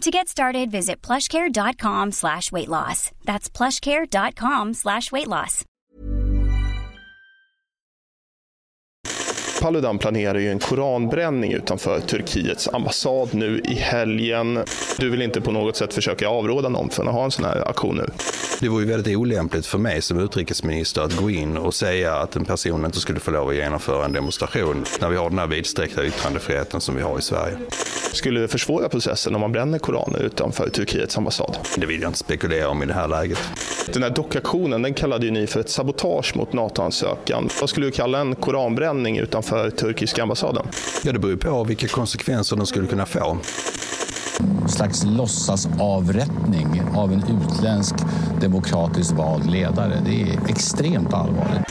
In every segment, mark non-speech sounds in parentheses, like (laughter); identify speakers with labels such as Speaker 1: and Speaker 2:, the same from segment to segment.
Speaker 1: To get started, visit plushcare.com slash weight loss. That's plushcare.com slash weight loss.
Speaker 2: Paludan planerar ju en koranbränning utanför Turkiets ambassad nu i helgen. Du vill inte på något sätt försöka avråda någon från att ha en sån här aktion nu?
Speaker 3: Det vore ju väldigt olämpligt för mig som utrikesminister att gå in och säga att en person inte skulle få lov att genomföra en demonstration när vi har den här vidsträckta yttrandefriheten som vi har i Sverige.
Speaker 2: Skulle det försvåra processen om man bränner koraner utanför Turkiets ambassad?
Speaker 3: Det vill jag inte spekulera om i det här läget.
Speaker 2: Den här dockaktionen den kallade ju ni för ett sabotage mot NATO-ansökan. Vad skulle du kalla en koranbränning utanför turkiska ambassaden?
Speaker 3: Ja, det beror ju på vilka konsekvenser den skulle kunna få.
Speaker 4: slags låtsasavrättning av en utländsk demokratiskt vald ledare. Det är extremt allvarligt.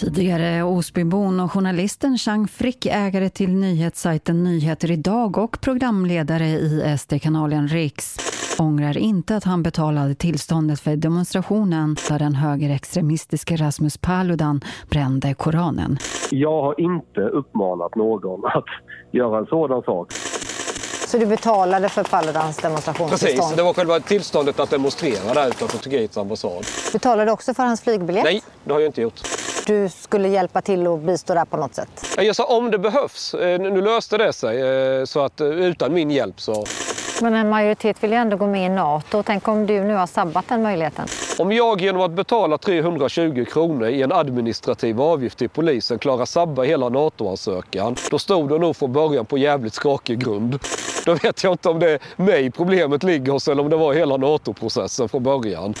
Speaker 5: Tidigare Osbybon och journalisten Chang Frick, ägare till nyhetssajten Nyheter idag och programledare i SD-kanalen Riks, ångrar inte att han betalade tillståndet för demonstrationen där den högerextremistiske Rasmus Paludan brände Koranen.
Speaker 6: Jag har inte uppmanat någon att göra en sådan sak.
Speaker 7: Så du betalade för Paludans demonstrationstillstånd?
Speaker 8: Precis, det var själva tillståndet att demonstrera där utanför Turkiets ambassad.
Speaker 7: Betalade du också för hans flygbiljett?
Speaker 8: Nej, det har jag inte gjort.
Speaker 7: Du skulle hjälpa till och bistå där på något sätt?
Speaker 8: Jag sa om det behövs. Eh, Nu löste det sig, eh, så att eh, utan min hjälp så...
Speaker 7: Men en majoritet vill ju ändå gå med i NATO. Tänk om du nu har sabbat den möjligheten?
Speaker 8: Om jag genom att betala 320 kronor i en administrativ avgift till polisen klarar sabba hela NATO-ansökan, då stod det nog från början på jävligt skakig grund. Då vet jag inte om det är mig problemet ligger hos eller om det var hela NATO-processen från början.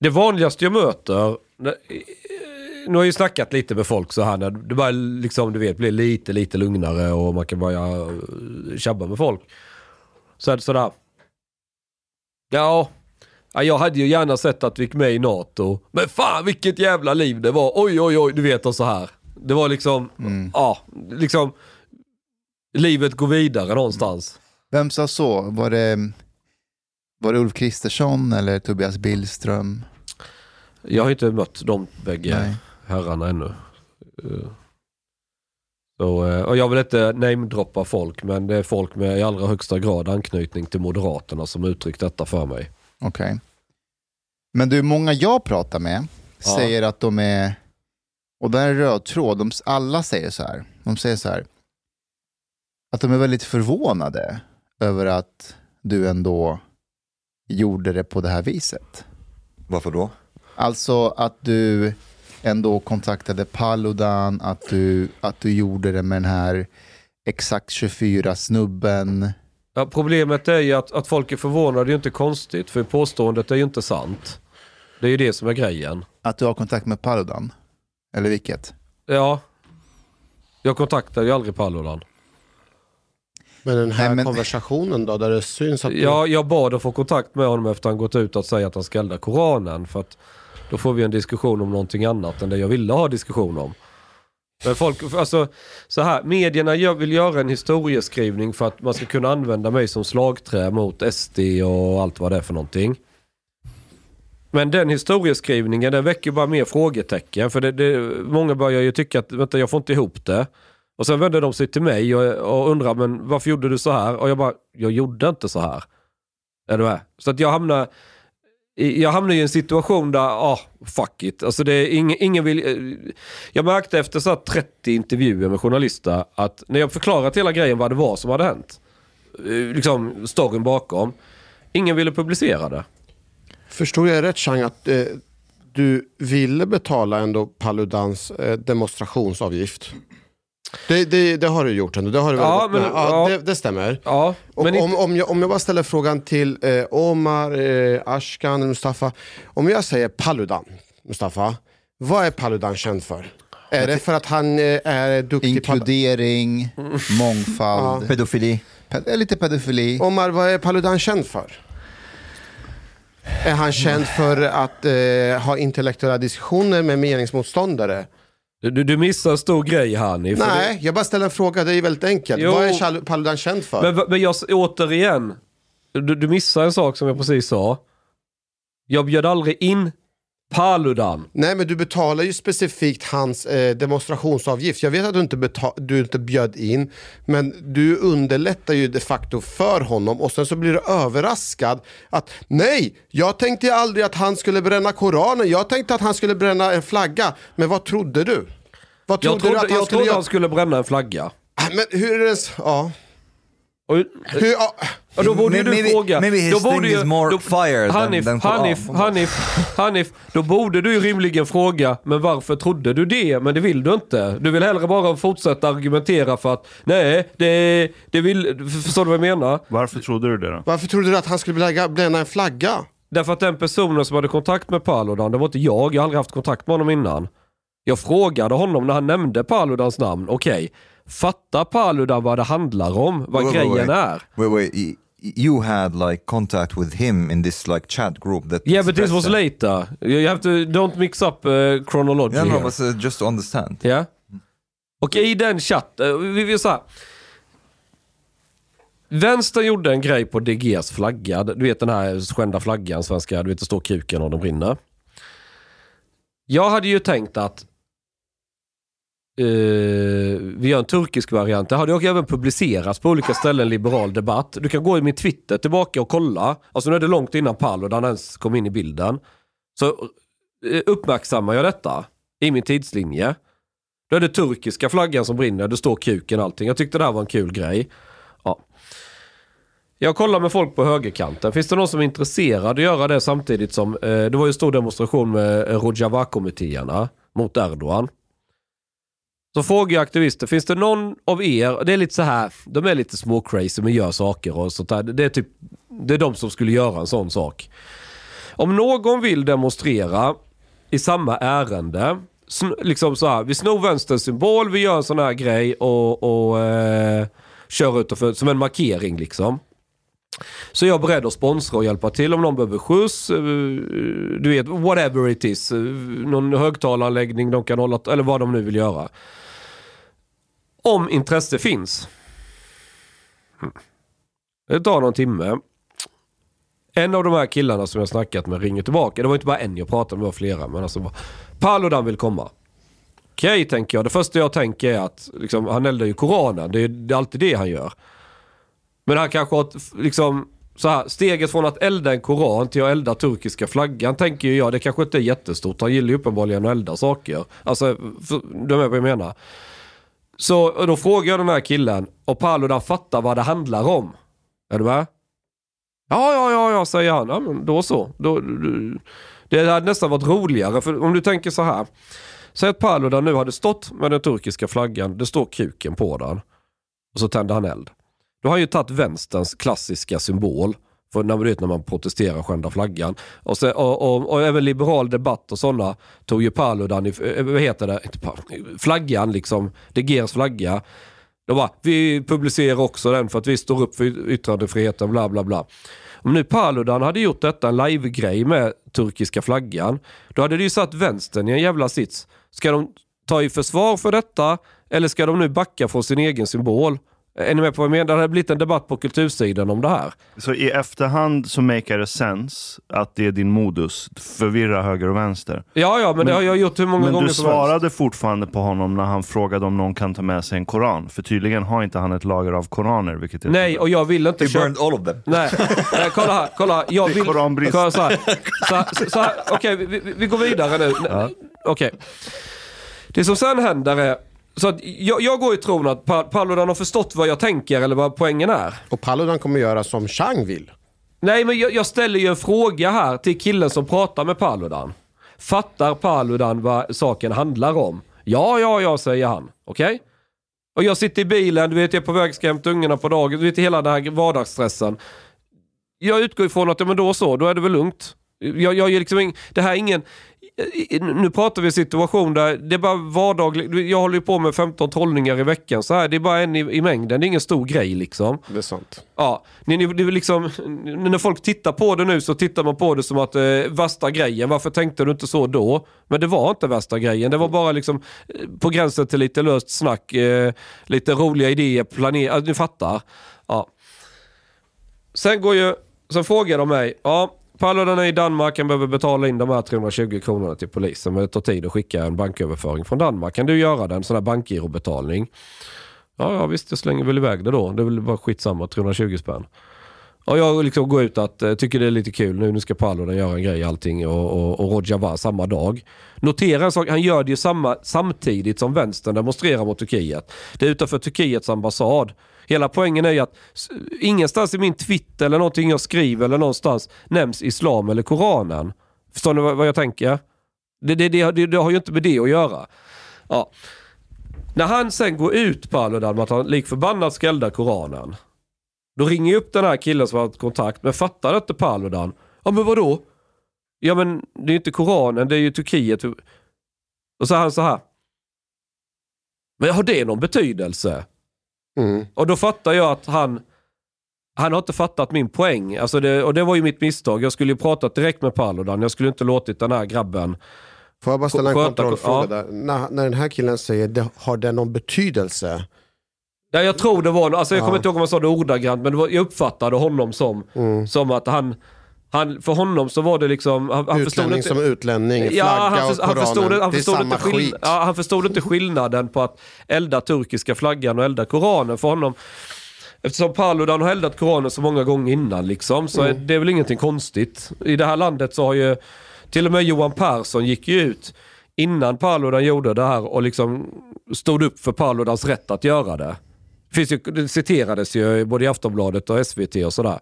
Speaker 9: Det vanligaste jag möter, nu har jag ju snackat lite med folk så här när det bara liksom du vet blir lite lite lugnare och man kan börja eh, tjabba med folk. Så är det sådär. Ja, ja, jag hade ju gärna sett att vi gick med i NATO. Men fan vilket jävla liv det var. Oj oj oj, du vet och så här. Det var liksom, ja, liksom livet går vidare någonstans.
Speaker 10: Vem sa så? Var det, var det Ulf Kristersson eller Tobias Billström?
Speaker 9: Jag har inte mött de bägge
Speaker 10: Nej.
Speaker 9: herrarna ännu. Så, eh, och jag vill inte namedroppa folk, men det är folk med i allra högsta grad anknytning till Moderaterna som uttryckt detta för mig.
Speaker 10: Okej. Men du, många jag pratar med
Speaker 9: Ja.
Speaker 10: säger att de är, och det här är röd tråd, de, alla säger så här, de säger så här, att de är väldigt förvånade över att du ändå gjorde det på det här viset.
Speaker 11: Varför då?
Speaker 10: Alltså att du ändå kontaktade Paludan, att du, att du gjorde det med den här exakt 24-snubben.
Speaker 9: Ja, problemet är ju att, att folk är förvånade, det är ju inte konstigt, för påståendet är ju inte sant. Det är ju det som är grejen.
Speaker 10: Att du har kontakt med Paludan? Eller vilket?
Speaker 9: Ja. Jag kontaktar ju aldrig Paludan.
Speaker 12: Men den här
Speaker 10: Nej, men-
Speaker 12: konversationen då, där det syns att du...
Speaker 9: Ja, jag bad att få kontakt med honom efter han gått ut att säga att han ska elda Koranen. För att då får vi en diskussion om någonting annat än det jag ville ha diskussion om. Men folk, alltså, så här, medierna gör, vill göra en historieskrivning för att man ska kunna använda mig som slagträ mot SD och allt vad det är för någonting. Men den historieskrivningen den väcker bara mer frågetecken. För det, det, många börjar ju tycka att vänta, jag får inte ihop det. Och sen vände de sig till mig och, och undrade men varför gjorde du så här? Och jag bara, jag gjorde inte så här. Är du med? Så att jag hamnade i- jag hamnade i en situation där, ah, fuck it. Alltså det är ing, ingen vill... Eh, jag märkte efter så här 30 intervjuer med journalister att när jag förklarat hela grejen vad det var som hade hänt, eh, liksom storyn bakom, ingen ville publicera det.
Speaker 12: Förstod jag rätt Chang att eh, du ville betala ändå Paludans eh, demonstrationsavgift? Det, det, det har du gjort ändå, det har du
Speaker 9: Ja, men-
Speaker 12: ja,
Speaker 9: ja.
Speaker 12: Det, det stämmer.
Speaker 9: Ja,
Speaker 12: Och
Speaker 9: men
Speaker 12: om, om, jag, om jag bara ställer frågan till eh, Omar, eh, Ashkan, Mustafa. Om jag säger Paludan, Mustafa, vad är Paludan känd för? Är det för att han eh, är duktig på...
Speaker 10: Inkludering, mångfald.
Speaker 12: Ja.
Speaker 10: Pedofili. Pe- lite pedofili.
Speaker 12: Omar, vad är Paludan känd för? Är han känd för att eh, ha intellektuella diskussioner med meningsmotståndare?
Speaker 9: Du, du missar en stor grej Hanif.
Speaker 12: Nej, jag bara ställer en fråga, det är väldigt enkelt.
Speaker 9: Jo.
Speaker 12: Vad är Paludan känd för?
Speaker 9: Men, men jag, återigen, du, du missar en sak som jag precis sa. Jag bjöd aldrig in Paludan.
Speaker 12: Nej men du betalar ju specifikt hans eh, demonstrationsavgift. Jag vet att du inte, du inte bjöd in, men du underlättar ju de facto för honom och sen så blir du överraskad att nej, jag tänkte aldrig att han skulle bränna Koranen, jag tänkte att han skulle bränna en flagga. Men vad trodde du? Vad
Speaker 9: Jag
Speaker 12: trodde
Speaker 9: trodde,
Speaker 12: du att han
Speaker 9: jag
Speaker 12: skulle
Speaker 9: trodde han skulle bränna en flagga.
Speaker 12: Men hur är det. Ja.
Speaker 9: Och,
Speaker 12: Hur. Ja,
Speaker 9: då borde ju du
Speaker 11: Maybe-
Speaker 9: fråga.
Speaker 11: maybe his
Speaker 9: då borde
Speaker 11: thing
Speaker 9: ju,
Speaker 11: is more
Speaker 9: då,
Speaker 11: fire than-
Speaker 9: Hanif,
Speaker 11: than
Speaker 9: Hanif,
Speaker 11: Koran.
Speaker 9: Hanif, Hanif, då borde du ju rimligen fråga, men varför trodde du det? Men det vill du inte. Du vill hellre bara fortsätta argumentera för att, nej, det, det vill, förstår du vad jag menar?
Speaker 13: Varför trodde du det då?
Speaker 12: Varför trodde du att han skulle bränna en flagga?
Speaker 9: Därför att den personen som hade kontakt med Paludan, det var inte jag, jag har aldrig haft kontakt med honom innan. Jag frågade honom när han nämnde Paludans namn, okej, fattar Paludan vad det handlar om? Vad
Speaker 11: Wait,
Speaker 9: grejen
Speaker 11: wait.
Speaker 9: är?
Speaker 11: Wait, wait. You had like contact with him in this like chat group that.
Speaker 9: Yeah, but this was later. You have to, don't mix up uh, chronology
Speaker 11: Yeah, no, but uh, just to understand.
Speaker 9: Ja. Och i den chatten, vi vill säga. Vänstern gjorde en grej på DGs flagga. Du vet den här skända flaggan, svenska, du vet det står kuken och den brinner. Jag hade ju tänkt att Uh, vi gör en turkisk variant. Det hade ju även publicerats på olika ställen, liberal debatt. Du kan gå i min Twitter tillbaka och kolla. Alltså nu är det långt innan Paludan ens kom in i bilden. Så uh, uppmärksammar jag detta i min tidslinje. Då är det turkiska flaggan som brinner, det står kuken och allting. Jag tyckte det här var en kul grej. Ja. Jag kollar med folk på högerkanten. Finns det någon som är intresserad att göra det samtidigt som... Uh, det var ju en stor demonstration med Rojava-kommittéerna mot Erdogan. Så frågar jag aktivister, finns det någon av er, det är lite så här, de är lite små crazy men gör saker och sånt där. Det är typ, det är de som skulle göra en sån sak. Om någon vill demonstrera i samma ärende, liksom så här, vi snor vänsterns symbol, vi gör en sån här grej och, och eh, kör utanför, som en markering liksom. Så jag är beredd att sponsra och hjälpa till om någon behöver skjuts, eh, du vet, whatever it is. Eh, någon högtalaranläggning de kan hålla, eller vad de nu vill göra. Om intresse finns. Hmm. Det tar någon timme. En av de här killarna som jag snackat med ringer tillbaka. Det var inte bara en jag pratade med, det var flera. Men alltså, Paludan vill komma. Okej, tänker jag. Det första jag tänker är att liksom, han eldar ju Koranen. Det är, det är alltid det han gör. Men han kanske har ett, liksom, så här, steget från att elda en koran till att elda turkiska flaggan tänker ju jag, det kanske inte är jättestort. Han gillar ju uppenbarligen att elda saker. Alltså, för, du är med vad jag menar. Så då frågar jag den här killen och Paludan fattar vad det handlar om. Är du med? Ja, ja, ja, ja, säger han. Ja, men då så. Då, det hade nästan varit roligare, för om du tänker så här. Säg att Paludan nu hade stått med den turkiska flaggan, det står kuken på den. Och så tänder han eld. Då har han ju tagit vänsterns klassiska symbol. För när, vet, när man protesterar och skändar flaggan. Och, sen, och, och, och även liberal debatt och sådana tog ju Paludan, i, eh, vad heter det, flaggan liksom, De Geers flagga. De bara, vi publicerar också den för att vi står upp för yttrandefriheten, bla bla bla. Om nu Paludan hade gjort detta, en live-grej med turkiska flaggan, då hade det ju satt vänstern i en jävla sits. Ska de ta i försvar för detta, eller ska de nu backa från sin egen symbol? Är ni med på vad jag menar? Det har blivit en debatt på kultursidan om det här.
Speaker 13: Så i efterhand så makar det sense att det är din modus, förvirra höger och vänster.
Speaker 9: Ja, ja, men, det har jag gjort hur många
Speaker 13: men
Speaker 9: gånger
Speaker 13: du
Speaker 9: som helst.
Speaker 13: svarade fortfarande på honom när han frågade om någon kan ta med sig en koran. För tydligen har inte han ett lager av koraner, vilket är
Speaker 9: Nej, och jag vill inte
Speaker 11: He burned all of them.
Speaker 9: Nej, nej kolla här, kolla här. Jag
Speaker 13: Det är
Speaker 9: vill...
Speaker 13: koranbrist.
Speaker 9: Kolla så här, så här, så här okej, vi, vi, går vidare nu. Okej. Det som sen händer är, så att jag, jag går i tron att Pa- Paludan har förstått vad jag tänker eller vad poängen är.
Speaker 12: Och Paludan kommer göra som Chang vill.
Speaker 9: Nej, men jag, jag ställer ju en fråga här till killen som pratar med Paludan. Fattar Paludan vad saken handlar om? Ja, ja, ja, säger han. Okej? Och jag sitter i bilen, du vet, jag är på väg ska hämta ungarna på dagen, du vet hela den här vardagsstressen. Jag utgår ifrån att, ja men då så, då är det väl lugnt. Jag, jag liksom det här är ingen, nu pratar vi situation där det är bara vardagligt, jag håller ju på med 15 trollningar i veckan så här, det är bara en i, i mängden, det är ingen stor grej liksom.
Speaker 12: Det är sant.
Speaker 9: Ja, ni, ni, det är liksom, när folk tittar på det nu så tittar man på det som att eh, värsta grejen, varför tänkte du inte så då? Men det var inte värsta grejen, det var bara liksom eh, på gränsen till lite löst snack, eh, lite roliga idéer, planera, alltså, ni fattar. Ja. Sen går ju, sen frågar de mig, ja, Paludan är i Danmark, han behöver betala in de här 320 kronorna till polisen, men det tar tid att skicka en banköverföring från Danmark. Kan du göra den, en sån här bankgirobetalning? Ja, ja visst, jag slänger väl iväg det då. Det är väl bara skitsamma, 320 spänn. Och jag liksom går ut att, eh, tycker det är lite kul nu, nu ska Paludan göra en grej allting och, och, och Rojava samma dag. Notera en sak, han gör det ju samma, samtidigt som vänstern demonstrerar mot Turkiet. Det är utanför Turkiets ambassad. Hela poängen är ju att ingenstans i min Twitter eller någonting jag skriver eller någonstans nämns islam eller Koranen. Förstår ni vad, jag tänker? Det, det, det, det, det har ju inte med det att göra. Ja. När han sen går ut Paludan med att han lik förbannat ska elda Koranen. Då ringer jag upp den här killen som har haft kontakt, men fattar inte Paludan? Ja men vadå? Ja men det är ju inte Koranen, det är ju Turkiet. Och så är han så här. Men har det någon betydelse?
Speaker 12: Mm.
Speaker 9: Och då fattar jag att han, han har inte fattat min poäng. Alltså det, och det var ju mitt misstag. Jag skulle ju pratat direkt med Paludan. Jag skulle inte låtit den här grabben
Speaker 12: Får jag bara ställa en kontrollfråga
Speaker 9: ja.
Speaker 12: där? När, när den här killen säger, det, har det någon betydelse?
Speaker 9: Ja, jag tror det var, alltså jag kommer
Speaker 12: Ja.
Speaker 9: inte ihåg om han sa det ordagrant, men det var, jag uppfattade honom som,
Speaker 12: Mm.
Speaker 9: som att han, han, för honom så var det liksom... Han, han
Speaker 12: Utlänning
Speaker 9: inte,
Speaker 12: som utlänning, flagga
Speaker 9: ja, han,
Speaker 12: och
Speaker 9: för, han,
Speaker 12: Koranen,
Speaker 9: förstod, han,
Speaker 12: det är
Speaker 9: förstod
Speaker 12: samma
Speaker 9: inte
Speaker 12: skit.
Speaker 9: ja, han förstod inte skillnaden på att elda turkiska flaggan och elda Koranen. För honom, eftersom Paludan har eldat Koranen så många gånger innan liksom, så är
Speaker 12: Mm.
Speaker 9: det är väl ingenting konstigt. I det här landet så har ju till och med Johan Persson gick ju ut innan Paludan gjorde det här och liksom stod upp för Paludans rätt att göra det. Finns ju, det citerades ju både i Aftonbladet och SVT och sådär.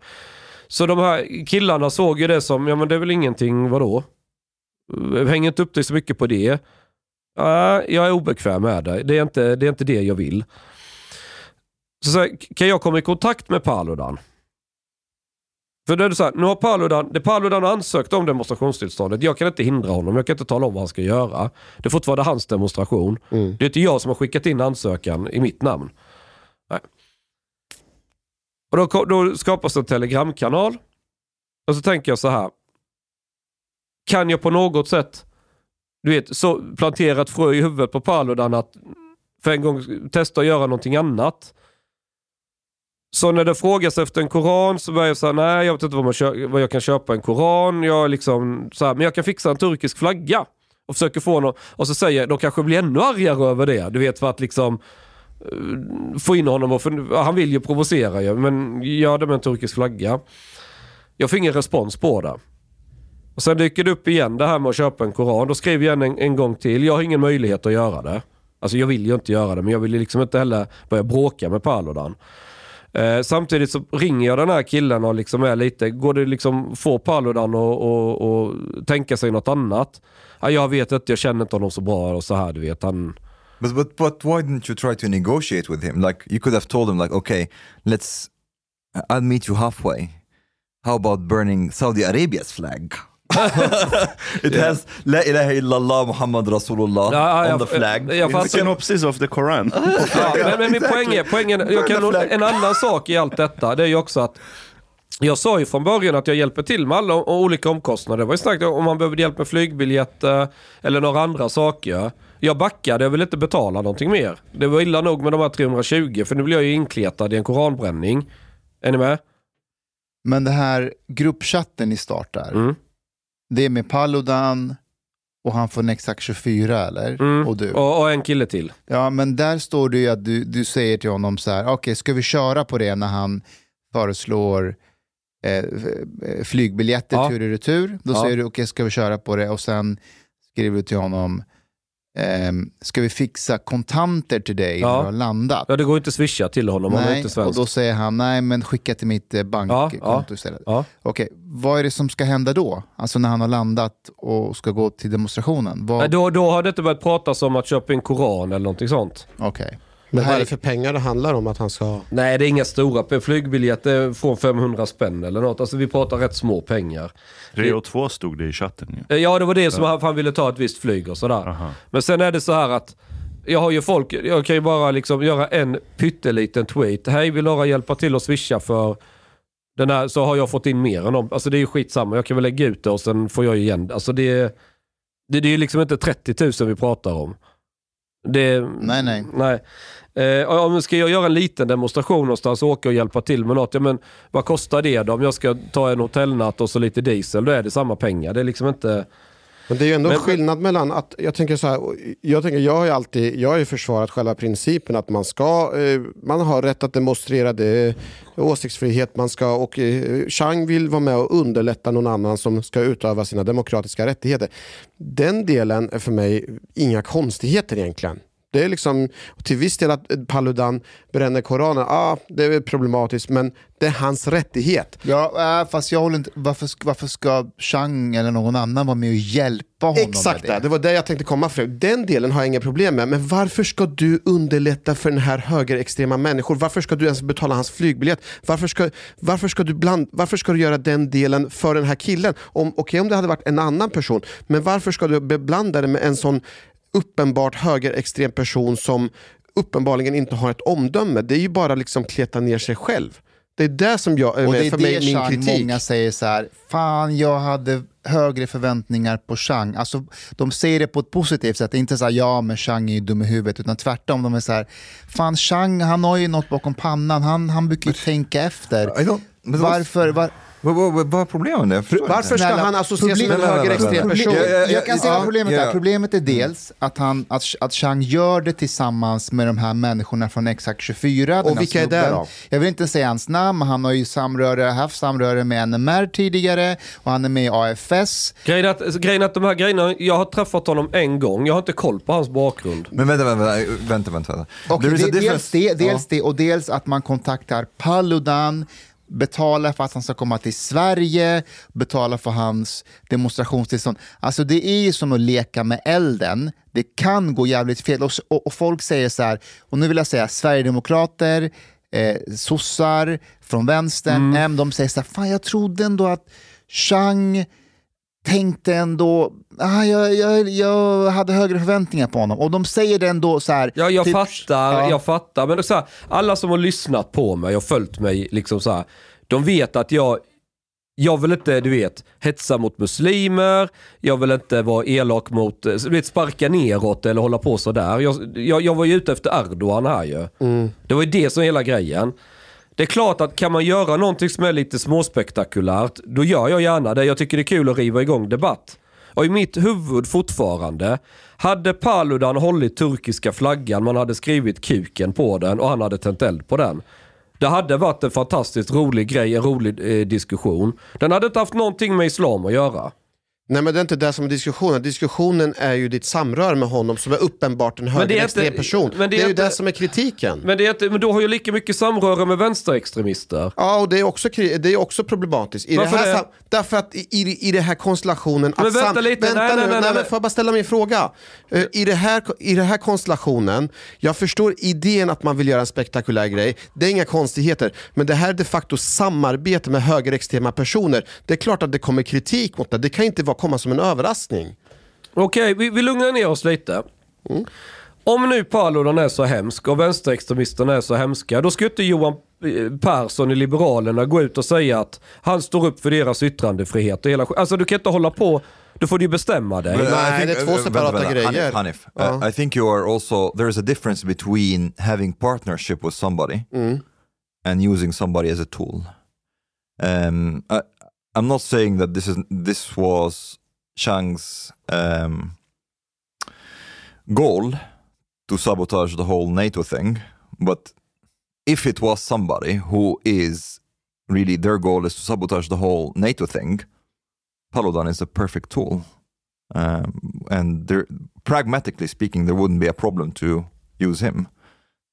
Speaker 9: Så de här killarna såg ju det som, ja men det är väl ingenting, vadå? Häng inte upp dig så mycket på det. Nej, jag är obekväm med det. Det är inte det, är inte det jag vill. Så, så här, kan jag komma i kontakt med Paludan? För då är det så här, nu har Paludan, det Paludan har ansökt om demonstrationstillståndet, jag kan inte hindra honom, jag kan inte tala om vad han ska göra. Det är fortfarande hans demonstration. Det är inte jag som har skickat in ansökan i mitt namn. Och då, då skapas en telegramkanal. Och så tänker jag så här. Kan jag på något sätt du vet, så plantera ett frö i huvudet på Paludan att för en gång testa att göra någonting annat. Så när det frågas efter en koran så börjar jag säga nej jag vet inte vad, man vad jag kan köpa en koran. Jag är liksom så här, men jag kan fixa en turkisk flagga. Och försöker få någon, och så säger jag, de kanske blir ännu argare över det. Du vet för att liksom eh, Eh, få in honom och för, han vill ju provocera ju, men gör det med en turkisk flagga. Jag får ingen respons på det. Och sen dyker det upp igen det här med att köpa en koran. Då skriver jag en, en, gång till. Jag har ingen möjlighet att göra det. Alltså jag vill ju inte göra det, men jag vill ju liksom inte heller börja bråka med Paludan. Eh, samtidigt så ringer jag den här killen och liksom är lite, går det liksom få Paludan och, och, och tänka sig något annat? Ja, jag vet inte, jag känner inte honom så bra och så här du vet. Han,
Speaker 11: But, but but why didn't you try to negotiate with him? Like you could have told him like, okay, let's, I'll meet you halfway. How about burning Saudi Arabia's flag? (laughs) it has La ilaha illallah Muhammad Rasulullah
Speaker 9: Ja, ja,
Speaker 11: on the
Speaker 9: jag-
Speaker 11: flag.
Speaker 9: jag fattar.
Speaker 13: Synopsis of the Koran.
Speaker 9: Ja, men, men min poäng är, poängen, jag kan, en annan sak i allt detta, det är ju också att Jag sa ju från början att jag hjälper till med alla olika omkostnader. Det var ju snackat om man behöver hjälp med flygbiljetter eller några andra saker. Jag backade, jag vill inte betala någonting mer. Det var illa nog med de här 320 för nu blir jag ju inkletad i en koranbränning. Är ni med?
Speaker 10: Men det här gruppchatten ni startar,
Speaker 9: Mm.
Speaker 10: det är med Paludan och han får Nexact 24 eller?
Speaker 9: Mm.
Speaker 10: Och du.
Speaker 9: Och, och en kille till.
Speaker 10: Ja, men där står det ju att du, du säger till honom så här, okej, ska vi köra på det när han föreslår eh, f- flygbiljetter
Speaker 9: Ja.
Speaker 10: tur och retur? Då
Speaker 9: Ja.
Speaker 10: säger du, okej, ska vi köra på det? Och sen skriver du till honom, ehm, ska vi fixa kontanter till dig när
Speaker 9: Ja.
Speaker 10: du har landat?
Speaker 9: Ja, det går inte att swisha till honom, han är
Speaker 10: Nej,
Speaker 9: inte
Speaker 10: och
Speaker 9: svensk.
Speaker 10: då säger han, nej men skicka till mitt eh, bankkonto
Speaker 9: Ja, ja.
Speaker 10: istället.
Speaker 9: Ja.
Speaker 10: Okej, vad är det som ska hända då? Alltså när han har landat och ska gå till demonstrationen? Vad...
Speaker 9: Nej, då, då har det inte börjat pratas om att köpa en koran eller någonting sånt.
Speaker 10: Okej.
Speaker 14: Men vad är det för pengar det handlar om att han ska...
Speaker 9: Nej, det är inga stora flygbiljetter från 500 spänn eller något. Alltså vi pratar rätt små pengar.
Speaker 13: Rio 2 stod det i chatten ju.
Speaker 9: Eh, Ja, det var det som
Speaker 13: Ja.
Speaker 9: han, han ville ta ett visst flyg och sådär. Men sen är det så här att jag har ju folk, jag kan ju bara liksom göra en pytteliten tweet. Hej, vill några hjälpa till att swisha för den här, så har jag fått in mer än dem. Alltså det är ju skitsamma, jag kan väl lägga ut det och sen får jag ju igen. Alltså det, är- det, det är ju liksom inte 30 000 vi pratar om. Det,
Speaker 10: nej, nej.
Speaker 9: nej. Eh, om ska jag göra en liten demonstration någonstans och åka och hjälpa till med något, ja, men vad kostar det då? Om jag ska ta en hotellnatt och så lite diesel, då är det samma pengar. Det är liksom inte...
Speaker 14: Men det är ju ändå
Speaker 9: Men-
Speaker 14: skillnad mellan att, jag tänker så här, jag, tänker, jag har ju alltid, jag har ju försvarat själva principen att man ska, eh, man har rätt att demonstrera, det är åsiktsfrihet, man ska, och eh, Chang vill vara med och underlätta någon annan som ska utöva sina demokratiska rättigheter. Den delen är för mig inga konstigheter egentligen. Det är liksom, till viss del att Paludan bränner Koranen, ah, det är problematiskt, men det är hans rättighet.
Speaker 10: Ja, äh, fast jag håller inte, varför, varför ska Chang eller någon annan vara med och hjälpa honom
Speaker 14: Exakt
Speaker 10: med
Speaker 14: det.
Speaker 10: det?
Speaker 14: det var det jag tänkte komma fram. Den delen har jag inga problem med. Men varför ska du underlätta för den här högerextrema människor? Varför ska du ens betala hans flygbiljett? Varför ska, varför ska, du, bland, varför ska du göra den delen för den här killen? Om, Okej om det hade varit en annan person, men varför ska du beblanda det med en sån uppenbart högerextrem person som uppenbarligen inte har ett omdöme? Det är ju bara liksom kleta ner sig själv. Det är det som jag,
Speaker 10: Och det är
Speaker 14: för mig
Speaker 10: det
Speaker 14: min
Speaker 10: Chang
Speaker 14: kritik.
Speaker 10: många säger så här, fan jag hade högre förväntningar på Chang. Alltså, de säger det på ett positivt sätt, inte så här, ja men Chang är ju dum i huvudet, utan tvärtom. De är så här, fan Chang han har ju något bakom pannan, han, han brukar ju tänka efter. Varför? Var,
Speaker 11: Vad, är problemet?
Speaker 14: Varför ska han associeras med en högerextrem person?
Speaker 10: Jag, kan säga vad problemet är. Problemet är dels att, han, att, att Chang gör det tillsammans med de här människorna från Exakt 24. den
Speaker 14: Och vilka är det då?
Speaker 10: Jag vill inte säga hans namn, men han har ju samröre, haft samröre med NMR tidigare och han är med i AFS.
Speaker 9: Grejen att, grejen att de här grejerna, jag har träffat honom en gång, jag har inte koll på hans bakgrund.
Speaker 11: Men vänta, vänta, vänta.
Speaker 10: det, dels det och dels att man kontaktar Paludan, betalar för att han ska komma till Sverige, betalar för hans demonstrationstillstånd. Alltså det är ju som att leka med elden. Det kan gå jävligt fel. Och, och, och folk säger så här, och nu vill jag säga Sverigedemokrater, eh, sossar från vänstern, M, de säger så här, fan jag trodde ändå att Chang tänkte ändå, ah, jag, jag, jag hade högre förväntningar på honom. Och de säger det ändå så här.
Speaker 9: Ja, jag
Speaker 10: typ-
Speaker 9: fattar,
Speaker 10: ja.
Speaker 9: jag fattar. Men så här, alla som har lyssnat på mig och följt mig, liksom så här, de vet att jag, jag vill inte, du vet, hetsa mot muslimer, jag vill inte vara elak mot, eh, du vet, sparka neråt eller hålla på sådär. Jag, jag, jag var ju ute efter Erdogan här ju. Det var ju det som är hela grejen. Det är klart att kan man göra någonting som är lite småspektakulärt, då gör jag gärna det. Jag tycker det är kul att riva igång debatt. Och i mitt huvud fortfarande, hade Paludan hållit turkiska flaggan, man hade skrivit kuken på den och han hade tänt eld på den. Det hade varit en fantastiskt rolig grej, en rolig eh, diskussion. Den hade inte haft någonting med islam att göra.
Speaker 14: Nej men det är inte det som är diskussionen. Diskussionen är ju ditt samröre med honom som är uppenbart en
Speaker 9: det är
Speaker 14: högerextrem
Speaker 9: inte-
Speaker 14: person.
Speaker 9: men
Speaker 14: det
Speaker 9: det
Speaker 14: är,
Speaker 9: är
Speaker 14: ju
Speaker 9: inte-
Speaker 14: det som är kritiken.
Speaker 9: Men, det är inte, men då har ju lika mycket samröre med vänsterextremister.
Speaker 14: Ja, och det är också, det är också problematiskt. I det
Speaker 9: Varför
Speaker 14: här,
Speaker 9: det?
Speaker 14: därför att i, i, i den här konstellationen...
Speaker 9: Men
Speaker 14: att
Speaker 9: vänta lite,
Speaker 14: vänta
Speaker 9: nej,
Speaker 14: nu,
Speaker 9: nej, nej, nej.
Speaker 14: men får jag bara ställa min fråga? Eh, I, det här, I den här konstellationen, jag förstår idén att man vill göra en spektakulär grej, det är inga konstigheter, men det här är de facto samarbete med högerextrema personer. Det är klart att det kommer kritik mot det, det kan inte vara, komma som en överraskning.
Speaker 9: Okej, vi, vi lugnar ner oss lite. Om nu Paludan är så hemsk och vänsterextremisterna är så hemska, då ska ju inte Johan eh, Persson i Liberalerna gå ut och säga att han står upp för deras yttrandefrihet och hela Alltså du kan inte hålla på, då får du ju bestämma dig.
Speaker 11: But I think- uh, uh, vänta, vänta. Hanif, Hanif, uh, I think you are also, there is a difference between having partnership with somebody
Speaker 12: Mm.
Speaker 11: and using somebody as a tool. Um, I, I'm not saying that this is this was Chang's um, goal to sabotage the whole NATO thing, but if it was somebody who is really their goal is to sabotage the whole NATO thing, Paludan is a perfect tool. Um, and there, pragmatically speaking, there wouldn't be a problem to use him.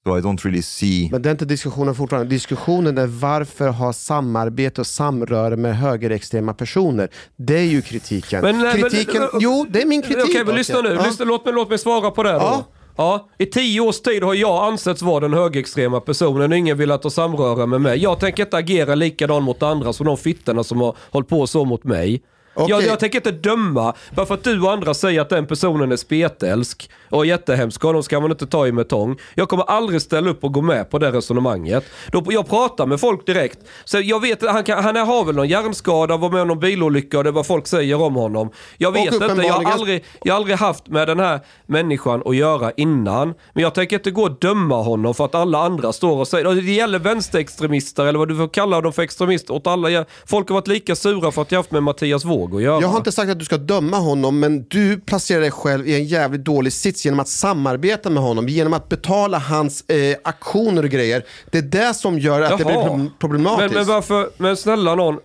Speaker 11: So I don't really see.
Speaker 12: Men det är inte diskussionen fortfarande. Diskussionen är varför ha samarbete och samröre med högerextrema personer. Det är ju kritiken.
Speaker 9: Men, nej, men-
Speaker 12: kritiken jo, det är min kritik.
Speaker 9: Okej, men lyssna nu.
Speaker 12: Ja.
Speaker 9: Lyssna, låt, mig, låt mig svara på det då.
Speaker 12: Ja.
Speaker 9: Ja, I tio års tid har jag ansetts vara den högerextrema personen och ingen velat ha samröre med mig. Jag tänker inte agera likadant mot andra som de fittorna som har hållit på så mot mig. Jag,
Speaker 12: Okej.
Speaker 9: jag tänker inte döma, bara för att du och andra säger att den personen är spetälsk och jättehemsk, honom ska man inte ta i med tång. Jag kommer aldrig ställa upp och gå med på det resonemanget. Då, jag pratar med folk direkt. Så jag vet, han, kan, han har väl någon hjärnskada, var med om någon bilolycka och det är vad folk säger om honom. Jag
Speaker 12: Och
Speaker 9: vet inte, jag har, aldrig, jag har aldrig haft med den här människan att göra innan. Men jag tänker inte gå och döma honom för att alla andra står och säger, och det gäller vänsterextremister eller vad du får kalla dem för extremister åt alla. Folk har varit lika sura för att jag haft med Mattias Våg göra.
Speaker 12: Jag har inte sagt att du ska döma honom, men du placerar dig själv i en jävligt dålig sits genom att samarbeta med honom, genom att betala hans eh, aktioner och grejer. Det är det som gör att det blir
Speaker 9: Jaha.
Speaker 12: problem- problematiskt.
Speaker 9: Men, men varför, men snälla någon.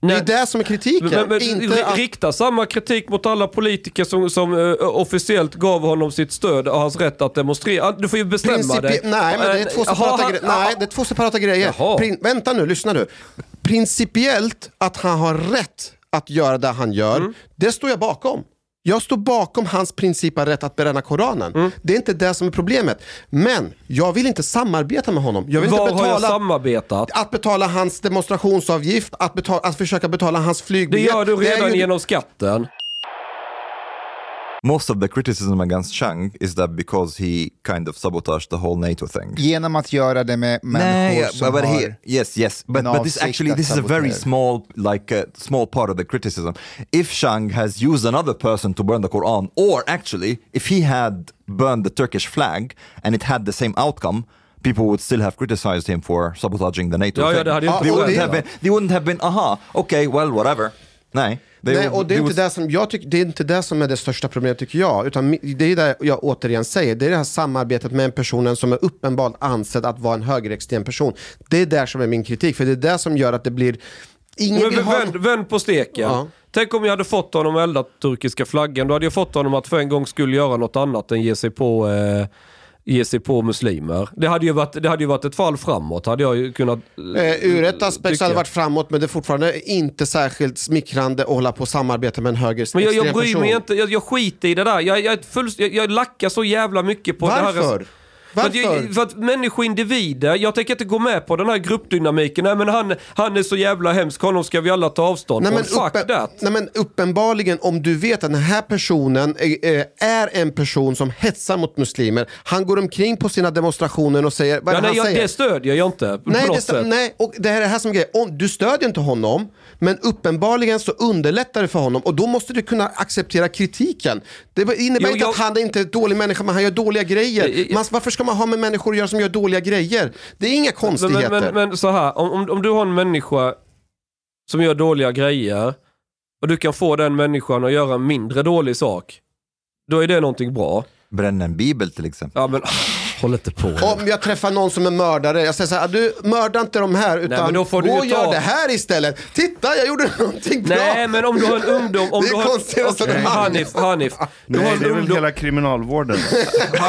Speaker 12: det är det som är kritiken.
Speaker 9: Men, men,
Speaker 12: inte att...
Speaker 9: Rikta samma kritik mot alla politiker som, som eh, officiellt gav honom sitt stöd och hans rätt att demonstrera. Du får ju bestämma
Speaker 12: Principi-
Speaker 9: dig.
Speaker 12: Nej, men det är två
Speaker 9: Eh,
Speaker 12: separata,
Speaker 9: har
Speaker 12: gre- nej, det är två separata grejer.
Speaker 9: Jaha.
Speaker 12: Prin- vänta nu, lyssna nu. Principiellt att han har rätt att göra det han gör,
Speaker 9: Mm.
Speaker 12: det står jag bakom. Jag står bakom hans princip av rätt att bränna Koranen.
Speaker 9: Mm.
Speaker 12: Det är inte det som är problemet. Men jag vill inte samarbeta med honom. Jag vill
Speaker 9: Var
Speaker 12: inte
Speaker 9: har jag
Speaker 12: betala,
Speaker 9: samarbetat?
Speaker 12: att betala hans demonstrationsavgift, att, betala, att försöka betala hans
Speaker 9: Det
Speaker 12: flygbiljett.
Speaker 9: gör du redan
Speaker 12: ju-
Speaker 9: genom skatten.
Speaker 11: Most of the criticism against Chang is that because he kind of sabotaged the whole NATO thing.
Speaker 10: Genom att göra det med människor
Speaker 11: Nej,
Speaker 10: som
Speaker 11: but
Speaker 10: har
Speaker 11: here, yes, yes, but, but this actually this is a very small, like a small part of the criticism. If Chang has used another person to burn the Quran, or actually, if he had burned the Turkish flag and it had the same outcome, people would still have criticized him for sabotaging the NATO
Speaker 9: Ja, ja,
Speaker 11: thing.
Speaker 9: det hade ju inte
Speaker 11: they, wouldn't have been, they wouldn't have been, aha, okay, well, whatever. Nej. They
Speaker 12: Nej, och det är, inte det, som jag tycker, det är inte det som är det största problemet tycker jag. Utan det är det jag återigen säger, det är det här samarbetet med en person som är uppenbart ansedd att vara en högerextrem person. Det är där som är min kritik, för det är det som gör att det blir... Ingen
Speaker 9: Men
Speaker 12: vill ha...
Speaker 9: vänd, vänd på steken.
Speaker 12: Ja.
Speaker 9: Tänk om jag hade fått honom att elda turkiska flaggan. Då hade jag fått honom att för en gång skulle göra något annat än ge sig på, eh, ge sig på muslimer. Det hade, ju varit, det hade ju varit ett fall framåt. Hade jag ju kunnat...
Speaker 12: Eh, ur ett aspekt så hade det varit framåt, men det är fortfarande inte särskilt smickrande att hålla på och samarbeta med en högerextrem
Speaker 9: Men jag, jag bryr
Speaker 12: person.
Speaker 9: mig inte, jag, jag skiter i det där. Jag, jag, full, jag, jag lackar så jävla mycket på det här.
Speaker 12: Varför?
Speaker 9: För att, jag, för att människoindivider, jag tänker inte gå med på den här gruppdynamiken. Nej men han, han är så jävla hemsk, honom ska vi alla ta avstånd
Speaker 12: Nej
Speaker 9: från.
Speaker 12: men,
Speaker 9: Fuck
Speaker 12: uppen,
Speaker 9: that.
Speaker 12: nej men uppenbarligen om du vet att den här personen är, är- en person som hetsar mot muslimer. Han går omkring på sina demonstrationer och säger, vad
Speaker 9: Ja,
Speaker 12: det
Speaker 9: nej,
Speaker 12: han
Speaker 9: jag,
Speaker 12: säger?
Speaker 9: det stödjer jag inte
Speaker 12: Nej, det,
Speaker 9: sätt.
Speaker 12: nej, och det här är det här som grejen. Om, du stödjer inte honom, men uppenbarligen så underlättar det för honom och då måste du kunna acceptera kritiken. Det innebär
Speaker 9: Jo,
Speaker 12: inte
Speaker 9: jag-
Speaker 12: att han är inte är en dålig människa, men han gör dåliga grejer.
Speaker 9: Eh, eh,
Speaker 12: Man, varför ska man ha med människor att göra som gör dåliga grejer? Det är inga
Speaker 9: Men,
Speaker 12: konstigheter.
Speaker 9: men, men, men så här, om, om, om du har en människa som gör dåliga grejer och du kan få den människan att göra en mindre dålig sak, då är det någonting bra.
Speaker 11: Bränna en bibel till exempel.
Speaker 9: Ja men (laughs) håll inte på.
Speaker 12: Om jag träffar någon som är mördare, jag säger så här, du mörda inte de här utan
Speaker 9: men då får du
Speaker 12: gå och gör
Speaker 9: ta-
Speaker 12: det här istället. Titta, jag gjorde (laughs) någonting bra.
Speaker 9: Nej men om du har en ungdom, om
Speaker 12: Det är
Speaker 9: du har
Speaker 12: resonemang.
Speaker 9: Hanif, Hanif. Du har
Speaker 13: Nej,
Speaker 9: en
Speaker 13: det är väl
Speaker 9: ungdom,
Speaker 13: hela kriminalvårdens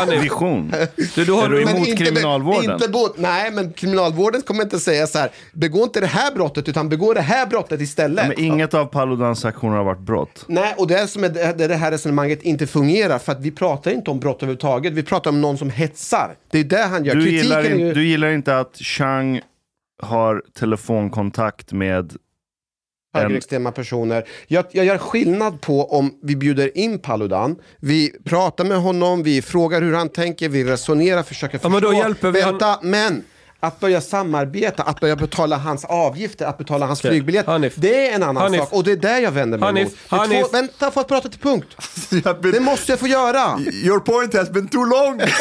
Speaker 13: (laughs) vision.
Speaker 9: du, du har
Speaker 13: Är du emot
Speaker 12: inte,
Speaker 13: kriminalvården?
Speaker 12: Inte bo, nej, men kriminalvården kommer inte säga så här, begå inte det här brottet utan begå det här brottet istället.
Speaker 13: Men inget av Paludans aktioner har varit brott.
Speaker 12: Nej, och det är som är det, det här resonemanget inte fungerar för att vi pratar inte om brott överhuvudtaget, vi pratar om någon som hetsar. Det är det han gör.
Speaker 13: Du
Speaker 12: Kritiken
Speaker 13: gillar,
Speaker 12: är ju...
Speaker 13: in, du gillar inte att Chang har telefonkontakt med
Speaker 12: högerextrema personer. Jag, jag gör skillnad på om vi bjuder in Paludan, vi pratar med honom, vi frågar hur han tänker, vi resonerar, försöker förstå.
Speaker 9: men då hjälper vi han-
Speaker 12: Vänta, men att börja samarbeta, att börja betala hans avgifter, att betala hans
Speaker 9: Okej,
Speaker 12: flygbiljett, det är en annan
Speaker 9: Hanif.
Speaker 12: sak. Och det är där jag vänder mig
Speaker 9: Hanif,
Speaker 12: är
Speaker 9: Hanif.
Speaker 12: Två, vänta, får jag prata till punkt? (laughs) Det måste jag få göra.
Speaker 11: Your point has been too long. (laughs)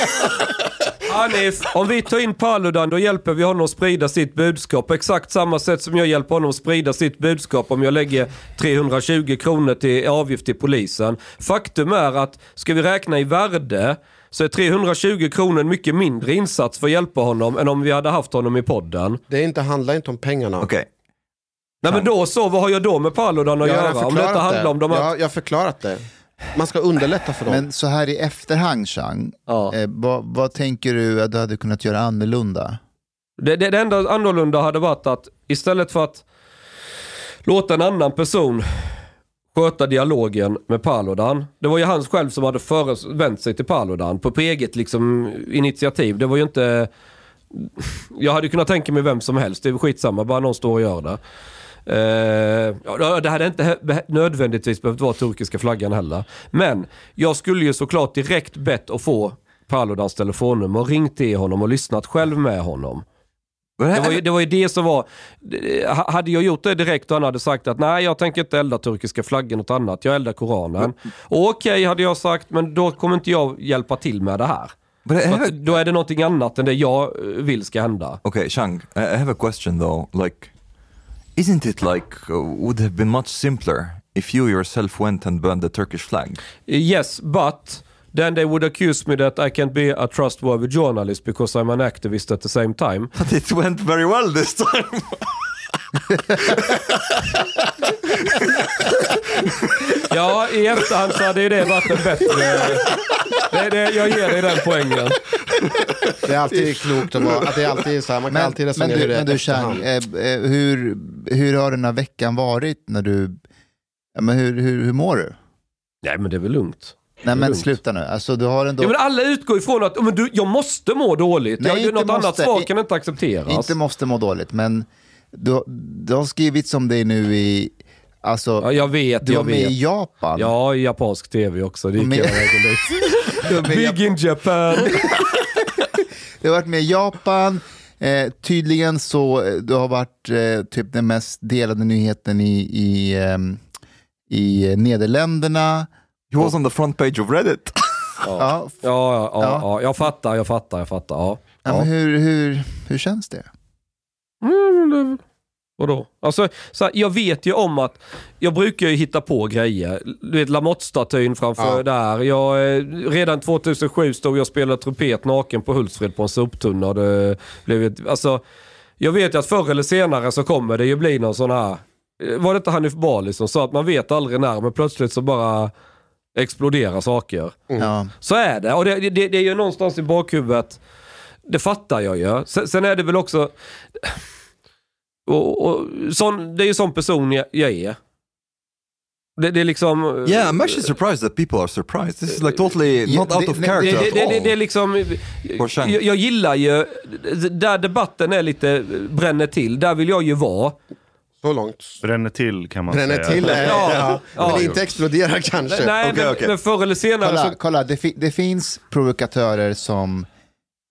Speaker 9: Hanif, om vi tar in Paludan då hjälper vi honom att sprida sitt budskap på exakt samma sätt som jag hjälper honom att sprida sitt budskap om jag lägger 320 kronor till avgift till polisen. Faktum är att ska vi räkna i värde så är 320 kronor en mycket mindre insats för att hjälpa honom än om vi hade haft honom i podden.
Speaker 12: Det inte, handlar inte om pengarna.
Speaker 11: Okej.
Speaker 9: Nej men då så, vad har jag då med Paludan att
Speaker 12: Jag har
Speaker 9: göra? Om det inte
Speaker 12: förklarat
Speaker 9: handlar om de här...
Speaker 12: Jag, jag har förklarat det. Man ska underlätta för dem.
Speaker 10: Men så här i efterhand, Chang, eh, vad, vad tänker du att du hade kunnat göra annorlunda?
Speaker 9: Det, det, det enda annorlunda hade varit att istället för att låta en annan person sköta dialogen med Paludan. Det var ju han själv som hade vänt sig till Paludan på, på eget liksom, initiativ. Det var ju inte... Jag hade kunnat tänka mig vem som helst, det är skitsamma, bara någon står och gör det. Uh, det hade inte nödvändigtvis behövt vara turkiska flaggan heller. Men jag skulle ju såklart direkt bett att få Paludans telefonnummer, ringt till honom och lyssnat själv med honom. Det var, ju, det var ju det som var... ha- Hade jag gjort det direkt och han hade sagt att nej jag tänker inte elda turkiska flaggan något annat, jag eldar koranen. Och Okej hade jag sagt, men då kommer inte jag hjälpa till med det här.
Speaker 11: But I have
Speaker 9: att, då är det någonting annat än det jag eh, vill ska hända.
Speaker 11: Okay, Shang, I I have a question though. Like, isn't it like uh, would have been much simpler if you yourself went and burned the Turkish flag?
Speaker 9: Yes, but then they would accuse me that I can't be a trustworthy journalist because I'm an activist at the same time.
Speaker 11: But (laughs) it went very well this time. (laughs)
Speaker 9: Ja, i efterhand så hade ju det varit en bättre... Det, det, jag ger dig den poängen.
Speaker 12: Det är alltid klokt att, vara, att det är alltid så här, man kan alltid
Speaker 10: Men
Speaker 12: resonera
Speaker 10: du,
Speaker 12: hur det
Speaker 10: men du Chang, eh, eh, hur, hur har den här veckan varit när du... Ja, men hur, hur, hur mår du?
Speaker 9: Nej men det är väl lugnt.
Speaker 10: Nej men sluta nu, alltså du har ändå...
Speaker 9: Ja, men alla utgår ifrån att men du, jag måste må dåligt.
Speaker 10: Nej,
Speaker 9: jag, något annat
Speaker 10: måste.
Speaker 9: svar kan inte accepteras.
Speaker 10: Inte måste må dåligt, men du, du har skrivit om dig nu i... Alltså,
Speaker 9: Ja, jag vet,
Speaker 10: du
Speaker 9: jag
Speaker 10: var med
Speaker 9: vet.
Speaker 10: i Japan.
Speaker 9: Ja, i japansk tv också. Det gick hela vägen dit. (laughs)
Speaker 10: med i
Speaker 9: Big in Japan. (laughs)
Speaker 10: Du har varit med i Japan. Eh, tydligen så eh, du har varit eh, typ den mest delade nyheten i, i, ehm, i Nederländerna.
Speaker 11: He was on the front page of Reddit.
Speaker 9: Ja.
Speaker 10: Ja.
Speaker 9: Ja, ja, ja,
Speaker 10: Ja.
Speaker 9: ja, jag fattar, jag fattar, jag fattar. Ja.
Speaker 10: Ja, men hur, hur, hur känns det?
Speaker 9: Mm, Vadå? Alltså, så här, jag vet ju om att jag brukar ju hitta på grejer. Du vet Lamotte-statyn framför
Speaker 12: Ja.
Speaker 9: där. Jag, eh, redan 2007 stod jag och spelade trumpet naken på Hultsfred på en soptunna. och Det blev ett, alltså, jag vet ju att förr eller senare så kommer det ju bli någon sån här... eh, Var det inte Hanif Bali som sa att man vet aldrig när, men plötsligt så bara exploderar saker.
Speaker 10: Ja.
Speaker 9: Så är det. Och det, det, det är ju någonstans i bakhuvudet. Det fattar jag ju. Sen, sen är det väl också... (sighs) Och, och, sån, det är ju sån person jag, jag är. Det, det är liksom...
Speaker 11: yeah, I'm actually surprised that people are surprised. This is like totally
Speaker 10: Ja,
Speaker 11: not out
Speaker 10: det-
Speaker 11: of character
Speaker 9: det,
Speaker 11: at
Speaker 9: det, det,
Speaker 11: all.
Speaker 9: det är liksom... Jag, jag gillar ju... Där debatten är lite... Bränner till. Där vill jag ju vara.
Speaker 12: Så långt.
Speaker 13: Bränner till kan man
Speaker 12: Bränner
Speaker 13: säga.
Speaker 12: till, är,
Speaker 9: Ja.
Speaker 12: ja.
Speaker 9: Ja.
Speaker 12: men inte explodera kanske.
Speaker 9: Nej,
Speaker 11: Okej,
Speaker 9: men,
Speaker 11: okej.
Speaker 9: men förr eller senare
Speaker 10: Kolla,
Speaker 9: så...
Speaker 10: kolla det, fi, det finns provokatörer som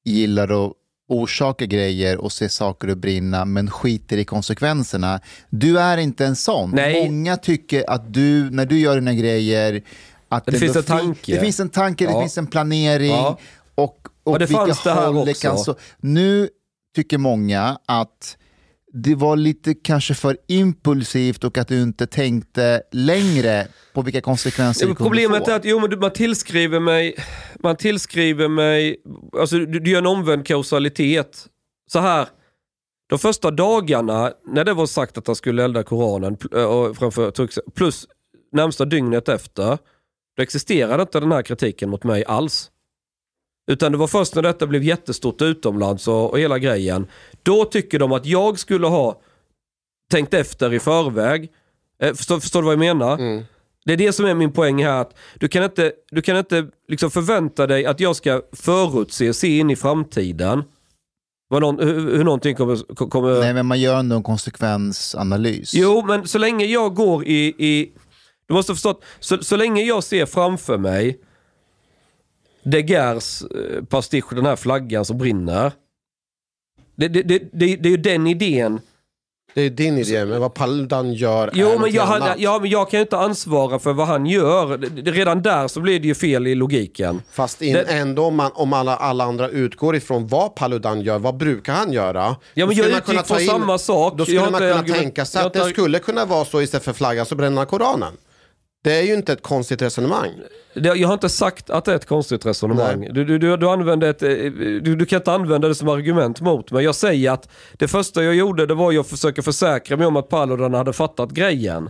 Speaker 10: gillar att orsaka grejer och se saker att brinna men skiter i konsekvenserna. Du är inte en sån.
Speaker 9: Nej.
Speaker 10: Många tycker att du, när du gör dina grejer, att
Speaker 9: Det finns
Speaker 10: ändå
Speaker 9: en tanke.
Speaker 10: Det finns en tanke, det finns en planering
Speaker 9: Ja.
Speaker 10: och, och,
Speaker 9: Och det
Speaker 10: vilka
Speaker 9: fanns det här
Speaker 10: det
Speaker 9: också.
Speaker 10: kan så. Nu tycker många att det var lite kanske för impulsivt och att du inte tänkte längre på vilka konsekvenser
Speaker 9: Ja,
Speaker 10: det kunde
Speaker 9: Problemet
Speaker 10: få.
Speaker 9: är att jo, men man tillskriver mig, man tillskriver mig, alltså du, du gör en omvänd kausalitet. Så här, de första dagarna när det var sagt att han skulle elda Koranen och framför Turks- plus närmsta dygnet efter, då existerade inte den här kritiken mot mig alls. Utan det var först när detta blev jättestort utomlands och, och hela grejen. Då tycker de att jag skulle ha tänkt efter i förväg. Eh, förstår, förstår du vad jag menar?
Speaker 12: Mm.
Speaker 9: Det är det som är min poäng här. Att du kan inte, du kan inte liksom förvänta dig att jag ska förutse, se in i framtiden. Vad någon, hur, hur någonting kommer... kommer...
Speaker 10: Nej, men man gör ändå en konsekvensanalys.
Speaker 9: Jo, men så länge jag går i... i du måste förstå att så, så länge jag ser framför mig De Geers eh, pastisch, den här flaggan som brinner. Det, det, det, det, det är ju den idén.
Speaker 12: Det är din idé, men vad Paludan gör är
Speaker 9: Jo, men
Speaker 12: någonting
Speaker 9: jag,
Speaker 12: annat.
Speaker 9: hade, ja, men jag kan ju inte ansvara för vad han gör. Redan där så blir det ju fel i logiken.
Speaker 12: Fast in,
Speaker 9: Det-
Speaker 12: ändå om, man, om alla, alla andra utgår ifrån vad Paludan gör, vad brukar han göra?
Speaker 9: Ja, men jag utgick från samma sak.
Speaker 12: Då skulle
Speaker 9: Jag
Speaker 12: man kunna tänka sig att det skulle kunna vara så istället för flaggan så bränner han Koranen. Det är ju inte ett konstigt resonemang.
Speaker 9: Jag har inte sagt att det är ett konstigt resonemang. Du, du, du, du, ett, eh, du, du kan inte använda det som argument mot mig. Jag säger att det första jag gjorde det var att försöka försäkra mig om att Paludan hade fattat grejen.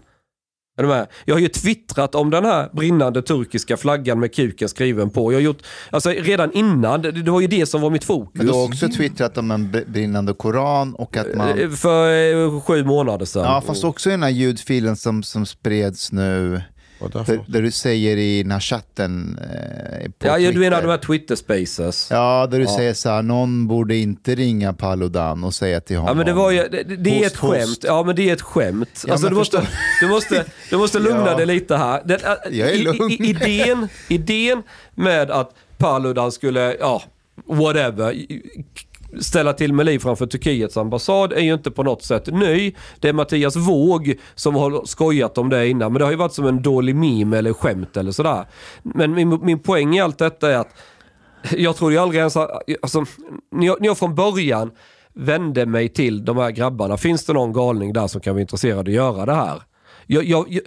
Speaker 9: Är du med? Jag har ju twittrat om den här brinnande turkiska flaggan med kuken skriven på. Jag har gjort, alltså redan innan, det, det var ju det som var mitt fokus.
Speaker 10: Men du har också twittrat om en br- brinnande koran och att man...
Speaker 9: Eh, För eh, sju månader sedan.
Speaker 10: Ja, fast också i den här ljudfilen som, som spreds nu. Där, där du säger i den här chatten eh, på
Speaker 9: Ja, ja, du
Speaker 10: Twitter.
Speaker 9: menar de här Twitter spaces?
Speaker 10: Ja, där du
Speaker 9: Ja.
Speaker 10: säger så här, någon borde inte ringa Paludan och säga till honom.
Speaker 9: Ja men det var ju, det, det det är
Speaker 10: Host,
Speaker 9: ett
Speaker 10: host.
Speaker 9: skämt. Ja men det är ett skämt.
Speaker 10: Ja,
Speaker 9: alltså, du, måste, du, måste, (laughs) du måste lugna
Speaker 10: Ja.
Speaker 9: dig lite här. Det, äh,
Speaker 10: Jag är
Speaker 9: i-
Speaker 10: lugn.
Speaker 9: I, idén, idén med att Paludan skulle, ja, whatever, ställa till med liv framför Turkiets ambassad är ju inte på något sätt ny. Det är Mattias Våg som har skojat om det innan. Men det har ju varit som en dålig meme eller skämt eller sådär. Men min, min poäng i allt detta är att jag tror ju aldrig ens, alltså, när jag, när jag från början vände mig till de här grabbarna, finns det någon galning där som kan vara intresserad av att göra det här? Jag, jag,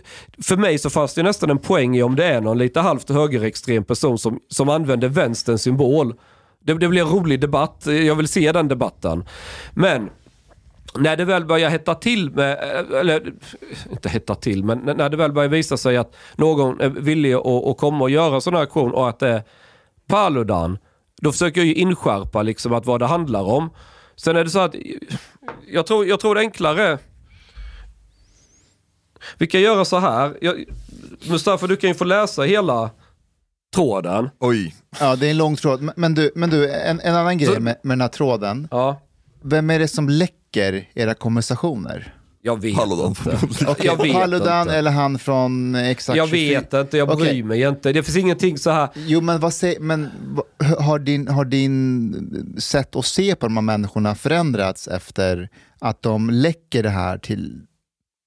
Speaker 9: för mig så fanns det nästan en poäng i om det är någon lite halvt högerextrem person som, som använder vänsterns symbol. Det, det blir en rolig debatt, jag vill se den debatten. Men när det väl börjar hetta till med, eh, eller inte hetta till, men när det väl börjar visa sig att någon är villig att, att komma och göra en sån här aktion och att det är Paludan, då försöker jag ju inskärpa liksom att vad det handlar om. Sen är det så att jag tror, jag tror det är enklare. Vi kan göra så här. Jag, Mustafa, du kan ju få läsa hela tråden.
Speaker 11: Oj.
Speaker 10: Ja, det är en lång tråd. Men- du, men du en, en annan grej
Speaker 9: Så-
Speaker 10: med, med den här tråden.
Speaker 9: Ja.
Speaker 10: Vem är det som läcker era konversationer?
Speaker 9: Jag vet
Speaker 11: Paludan.
Speaker 9: inte. (laughs)
Speaker 10: Okej,
Speaker 9: jag vet
Speaker 10: Paludan
Speaker 9: inte.
Speaker 10: eller han från exakt
Speaker 9: Jag
Speaker 10: 24?
Speaker 9: vet inte, jag bryr
Speaker 10: Okej.
Speaker 9: mig inte. Det finns ingenting så här.
Speaker 10: Jo, men vad säger, men har din, har din sätt att se på de här människorna förändrats efter att de läcker det här till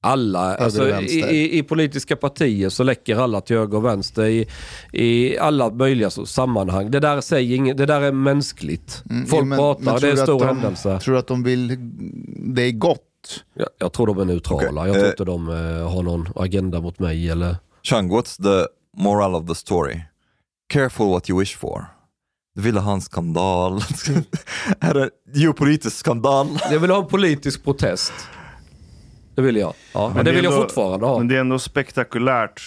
Speaker 9: Alla, alltså, i, i, i politiska partier så läcker alla till höger och vänster i, i alla möjliga så, sammanhang. Det där, säger inget, det där är mänskligt.
Speaker 10: Mm,
Speaker 9: Folk
Speaker 10: men-
Speaker 9: pratar,
Speaker 10: men
Speaker 9: det
Speaker 10: tror
Speaker 9: är en stor
Speaker 10: de-
Speaker 9: händelse.
Speaker 10: Tror du att de vill det är gott?
Speaker 9: Jag, jag tror de är neutrala.
Speaker 11: Okej,
Speaker 9: Jag tror
Speaker 11: eh.
Speaker 9: inte de eh, har någon agenda mot mig eller...
Speaker 11: Chang, what's the moral of the story? Careful what you wish for. Du ville ha en skandal. (laughs) är det geopolitisk skandal?
Speaker 9: Jag vill ha en politisk protest. Det vill jag. Ja, men det,
Speaker 13: är
Speaker 9: vill jag
Speaker 13: ändå-
Speaker 9: fortfarande ha.
Speaker 13: Men det är ändå spektakulärt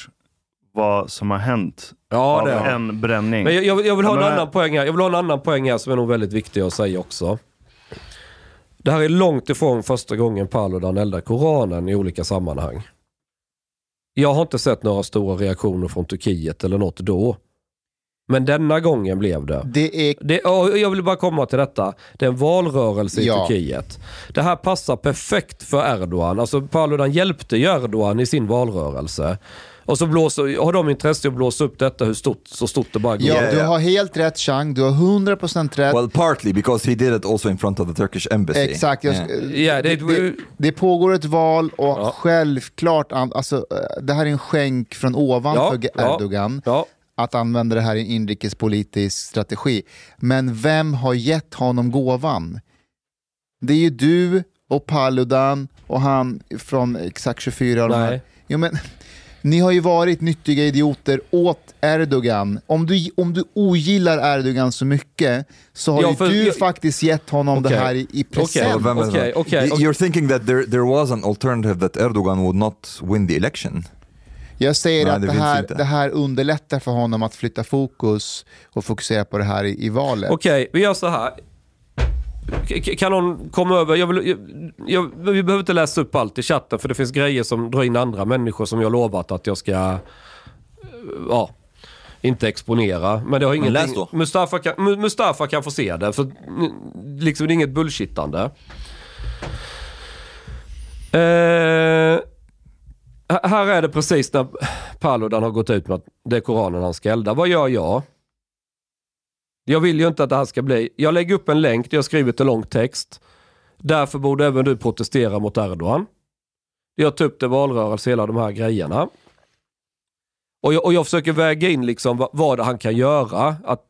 Speaker 13: vad som har hänt
Speaker 9: Ja,
Speaker 13: av
Speaker 9: det det.
Speaker 13: en bränning.
Speaker 9: Men jag, jag, jag, vill ha
Speaker 13: Ja,
Speaker 9: en
Speaker 13: men-
Speaker 9: annan poäng här. jag vill ha en annan poäng här som är nog väldigt viktig att säga också. Det här är långt ifrån första gången Paludan eldar Koranen i olika sammanhang. Jag har inte sett några stora reaktioner från Turkiet eller något då. Men denna gången blev det.
Speaker 10: Det är...
Speaker 9: Det, och jag vill bara komma till detta. Det är en valrörelse i
Speaker 10: Ja.
Speaker 9: Turkiet. Det här passar perfekt för Erdogan. Alltså Paludan hjälpte ju Erdogan i sin valrörelse. Och så blåser, har de intresse att blåsa upp detta hur stort, så stort det bara går.
Speaker 10: Ja,
Speaker 11: Yeah,
Speaker 10: du
Speaker 11: yeah.
Speaker 10: har helt rätt Chang, du har 100% rätt.
Speaker 11: Well, partly because he did it also in front of the Turkish embassy.
Speaker 10: Exakt, jag,
Speaker 11: Yeah.
Speaker 9: Ja, det-
Speaker 10: det, det pågår ett val och
Speaker 9: Ja.
Speaker 10: självklart, alltså, eh, det här är en skänk från ovan
Speaker 9: Ja,
Speaker 10: för
Speaker 9: ja,
Speaker 10: Erdogan.
Speaker 9: Ja.
Speaker 10: Att använda det här i en inrikespolitisk strategi. Men vem har gett honom gåvan? Det är ju du och Paludan och han från Exakt 24. och de här.
Speaker 9: Nej.
Speaker 10: Jo, men, ni har ju varit nyttiga idioter åt Erdogan. Om du, om du ogillar Erdogan så mycket så har
Speaker 9: Ja,
Speaker 10: ju
Speaker 9: för
Speaker 10: du
Speaker 9: jag-
Speaker 10: faktiskt gett honom det
Speaker 9: Okej.
Speaker 10: här i, i present.
Speaker 11: So, vem är
Speaker 9: Okej,
Speaker 11: det?
Speaker 9: okej,
Speaker 11: Y-
Speaker 9: okej.
Speaker 11: You're thinking that there, there was an alternative that Erdogan would not win the election?
Speaker 10: Jag säger
Speaker 11: Nej,
Speaker 10: att
Speaker 11: det
Speaker 10: det här,
Speaker 11: inte.
Speaker 10: det här underlättar för honom att flytta fokus och fokusera på det här i, i valet.
Speaker 9: Okej, vi gör så här. Kan någon komma över? Jag vill, jag, jag, vi behöver inte läsa upp allt i chatten för det finns grejer som drar in andra människor som jag lovat att jag ska eh, ja, inte exponera. Men det har ingenting...
Speaker 11: läs då.
Speaker 9: Mustafa kan, Mu- Mustafa kan få se det. För liksom, det är inget bullshittande. Eh, här är det precis när Paludan har gått ut med att det är Koranen han ska elda. Vad gör jag? Jag vill ju inte att det här ska bli... Jag lägger upp en länk där jag skrivit en lång text. Därför borde även du protestera mot Erdogan. Jag tar upp det i valrörelse, hela de här grejerna. Och jag, och jag försöker väga in liksom vad, vad han kan göra. Att,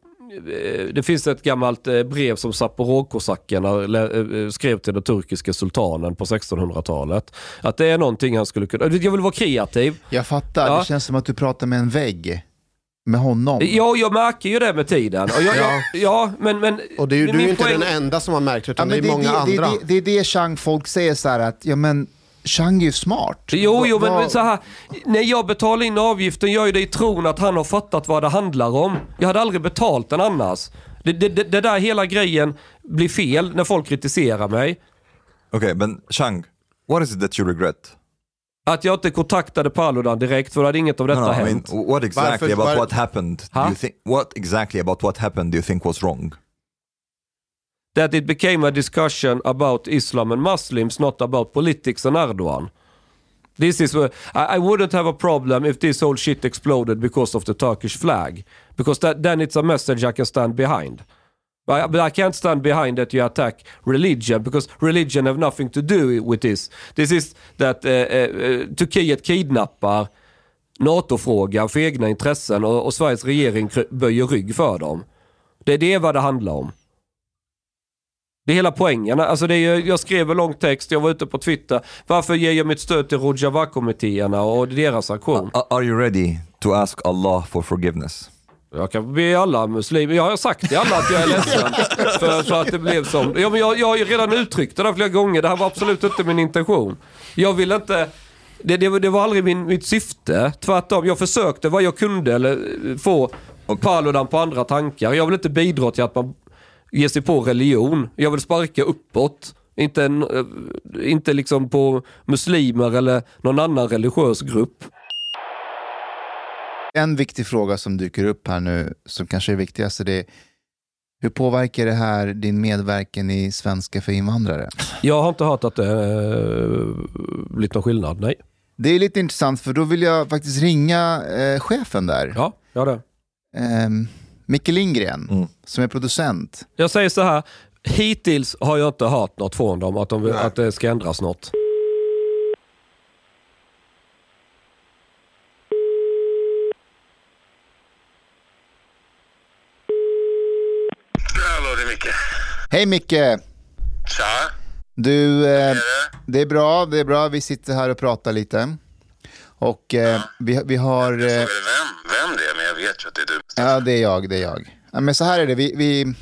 Speaker 9: det finns ett gammalt eh, brev som Zaporozhkosackerna lä- eh, skrev till den turkiska sultanen på 1600-talet. Att det är någonting han skulle kunna... Jag vill vara kreativ.
Speaker 10: Jag fattar,
Speaker 9: Ja.
Speaker 10: det känns som att du pratar med en vägg. Med honom.
Speaker 9: Ja, jag märker ju det med tiden. Och jag, ja. ja, men, men...
Speaker 12: Och det är ju, du är inte
Speaker 9: poäng-
Speaker 12: den enda som har märkt utan
Speaker 10: Ja,
Speaker 12: det
Speaker 10: men
Speaker 12: är många
Speaker 10: det,
Speaker 12: andra.
Speaker 10: Det, det, det är det Chang folk säger så här att, ja men Chang är ju smart.
Speaker 9: Jo, jo, men, men så här. När jag betalar in avgiften gör jag det i tron att han har fattat vad det handlar om. Jag hade aldrig betalt den annars. Det, det, det, det där hela grejen blir fel när folk kritiserar mig.
Speaker 11: Okay, but Chang, what is it that you regret?
Speaker 9: Att jag inte kontaktade Paludan direkt för då hade inget av detta
Speaker 11: no, no, I mean,
Speaker 9: hänt.
Speaker 11: what exactly
Speaker 9: Varför-
Speaker 11: about
Speaker 9: var-
Speaker 11: what happened? Do you think? What exactly about what happened do you think was wrong?
Speaker 9: That it became a discussion about Islam and Muslims, not about politics and Erdogan. This is where, I, I wouldn't have a problem if this whole shit exploded because of the Turkish flag. Because that, then it's a message I can stand behind. I, but I can't stand behind that you attack religion because religion have nothing to do with this. This is that uh, uh, Turkiet kidnappar NATO-frågan för egna intressen och, och Sveriges regering böjer rygg för dem. Det är det vad det handlar om. Det är hela poängen. Alltså det är, jag skrev en lång text, jag var ute på Twitter. Varför ger jag mitt stöd till Rojava-kommittéerna och deras aktion?
Speaker 11: Are you ready to ask Allah for forgiveness?
Speaker 9: Jag kan be alla muslimer, jag har sagt till alla att jag är (laughs) ledsen för, för att det blev som. Ja, men jag, jag har ju redan uttryckt det där flera gånger, det här var absolut inte min intention. Jag vill inte, det, det, var- det var aldrig min, mitt syfte. Tvärtom, jag försökte vad jag kunde eller, få Paludan på andra tankar. Jag vill inte bidra till att man ger sig på religion. Jag vill sparka uppåt. Inte, en, eh, inte liksom på muslimer eller någon annan religiös grupp.
Speaker 10: En viktig fråga som dyker upp här nu, som kanske är viktigaste, det är hur påverkar det här din medverkan i Svenska för invandrare?
Speaker 9: Jag har inte hört att det uh, blivit någon skillnad, nej.
Speaker 10: Det är lite intressant för då vill jag faktiskt ringa eh, chefen där.
Speaker 9: Ja, gör det.
Speaker 10: Eh, Micke Lindgren, som är producent.
Speaker 9: Jag säger så här, hittills har jag inte hört något från dem att, de, att det ska ändras något.
Speaker 15: Hallå, det är Micke.
Speaker 10: Hej Micke!
Speaker 15: Tja.
Speaker 10: Du, eh, det är bra, det är bra. Vi sitter här och pratar lite. Och eh, vi, vi har... Eh,
Speaker 15: Vem, vem det är, men jag vet ju att det är du.
Speaker 10: Ja, det är jag, det är jag. Ja, men så här är det, vi, vi,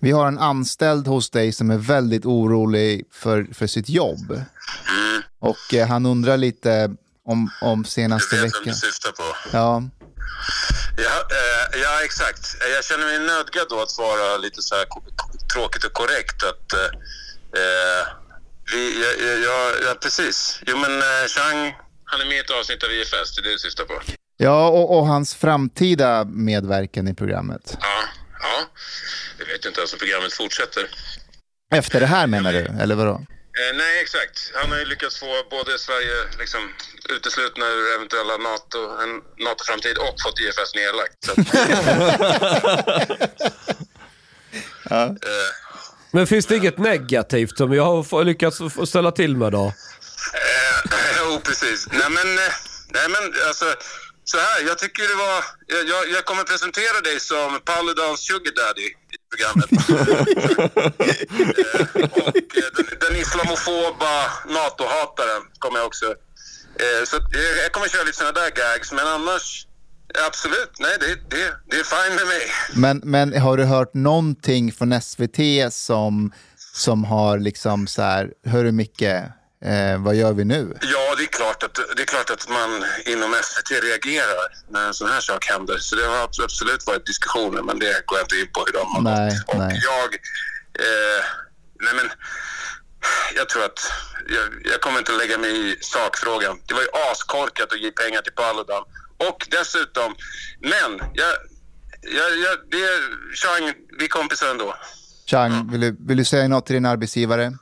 Speaker 10: vi har en anställd hos dig som är väldigt orolig för, för sitt jobb.
Speaker 15: Mm.
Speaker 10: Och eh, han undrar lite om, om senaste
Speaker 15: Jag vet vem
Speaker 10: veckan.
Speaker 15: du syftar på.
Speaker 10: Ja,
Speaker 15: Ja, eh, ja, exakt. Jag känner mig nödgad då att vara lite så här tråkigt och korrekt. Att, eh, eh, vi, ja, ja, ja, ja, precis. Jo, men eh, Chang, han är med i ett avsnitt av IFS. Det är det du syftar på.
Speaker 10: Ja och, och hans framtida medverkan i programmet.
Speaker 15: Ja, ja. Jag vet inte ens om programmet fortsätter.
Speaker 10: Efter det här menar du, eller vadå?
Speaker 15: Eh, nej, exakt. Han har ju lyckats få både Sverige liksom, uteslutna ur eventuella NATO, en NATO-framtid och fått IFS nedlagt. Så att, (laughs) eh,
Speaker 9: Men finns det inget negativt som jag har lyckats få ställa till med då? (laughs)
Speaker 15: Jo, precis. Nej, men, eh, nej, men alltså, så här, jag tycker det var... Jag, jag, kommer presentera dig som Paludans sugar daddy i programmet. (laughs) eh, och eh, den, den islamofoba NATO-hataren kommer jag också... Eh, så jag kommer köra lite sådana där gags, men annars... Absolut, nej det, det, det är fine med mig.
Speaker 10: Men, men har du hört någonting från SVT som, som har liksom så här, hörru Micke, eh, vad gör vi nu?
Speaker 15: Ja, det är, klart att, det är klart att man inom SVT reagerar när en sån här sak händer. Så det har abs- absolut varit diskussioner, men det går jag inte in på hur de har
Speaker 10: Nej, nej.
Speaker 15: Jag, eh, nej men, jag tror att, jag, jag kommer inte lägga mig i sakfrågan. Det var ju askorkat att ge pengar till Paludan. Och dessutom, men, jag, jag, jag, det är, Chang, vi är kompisar ändå.
Speaker 10: Chang, vill du, vill du säga något till din arbetsgivare?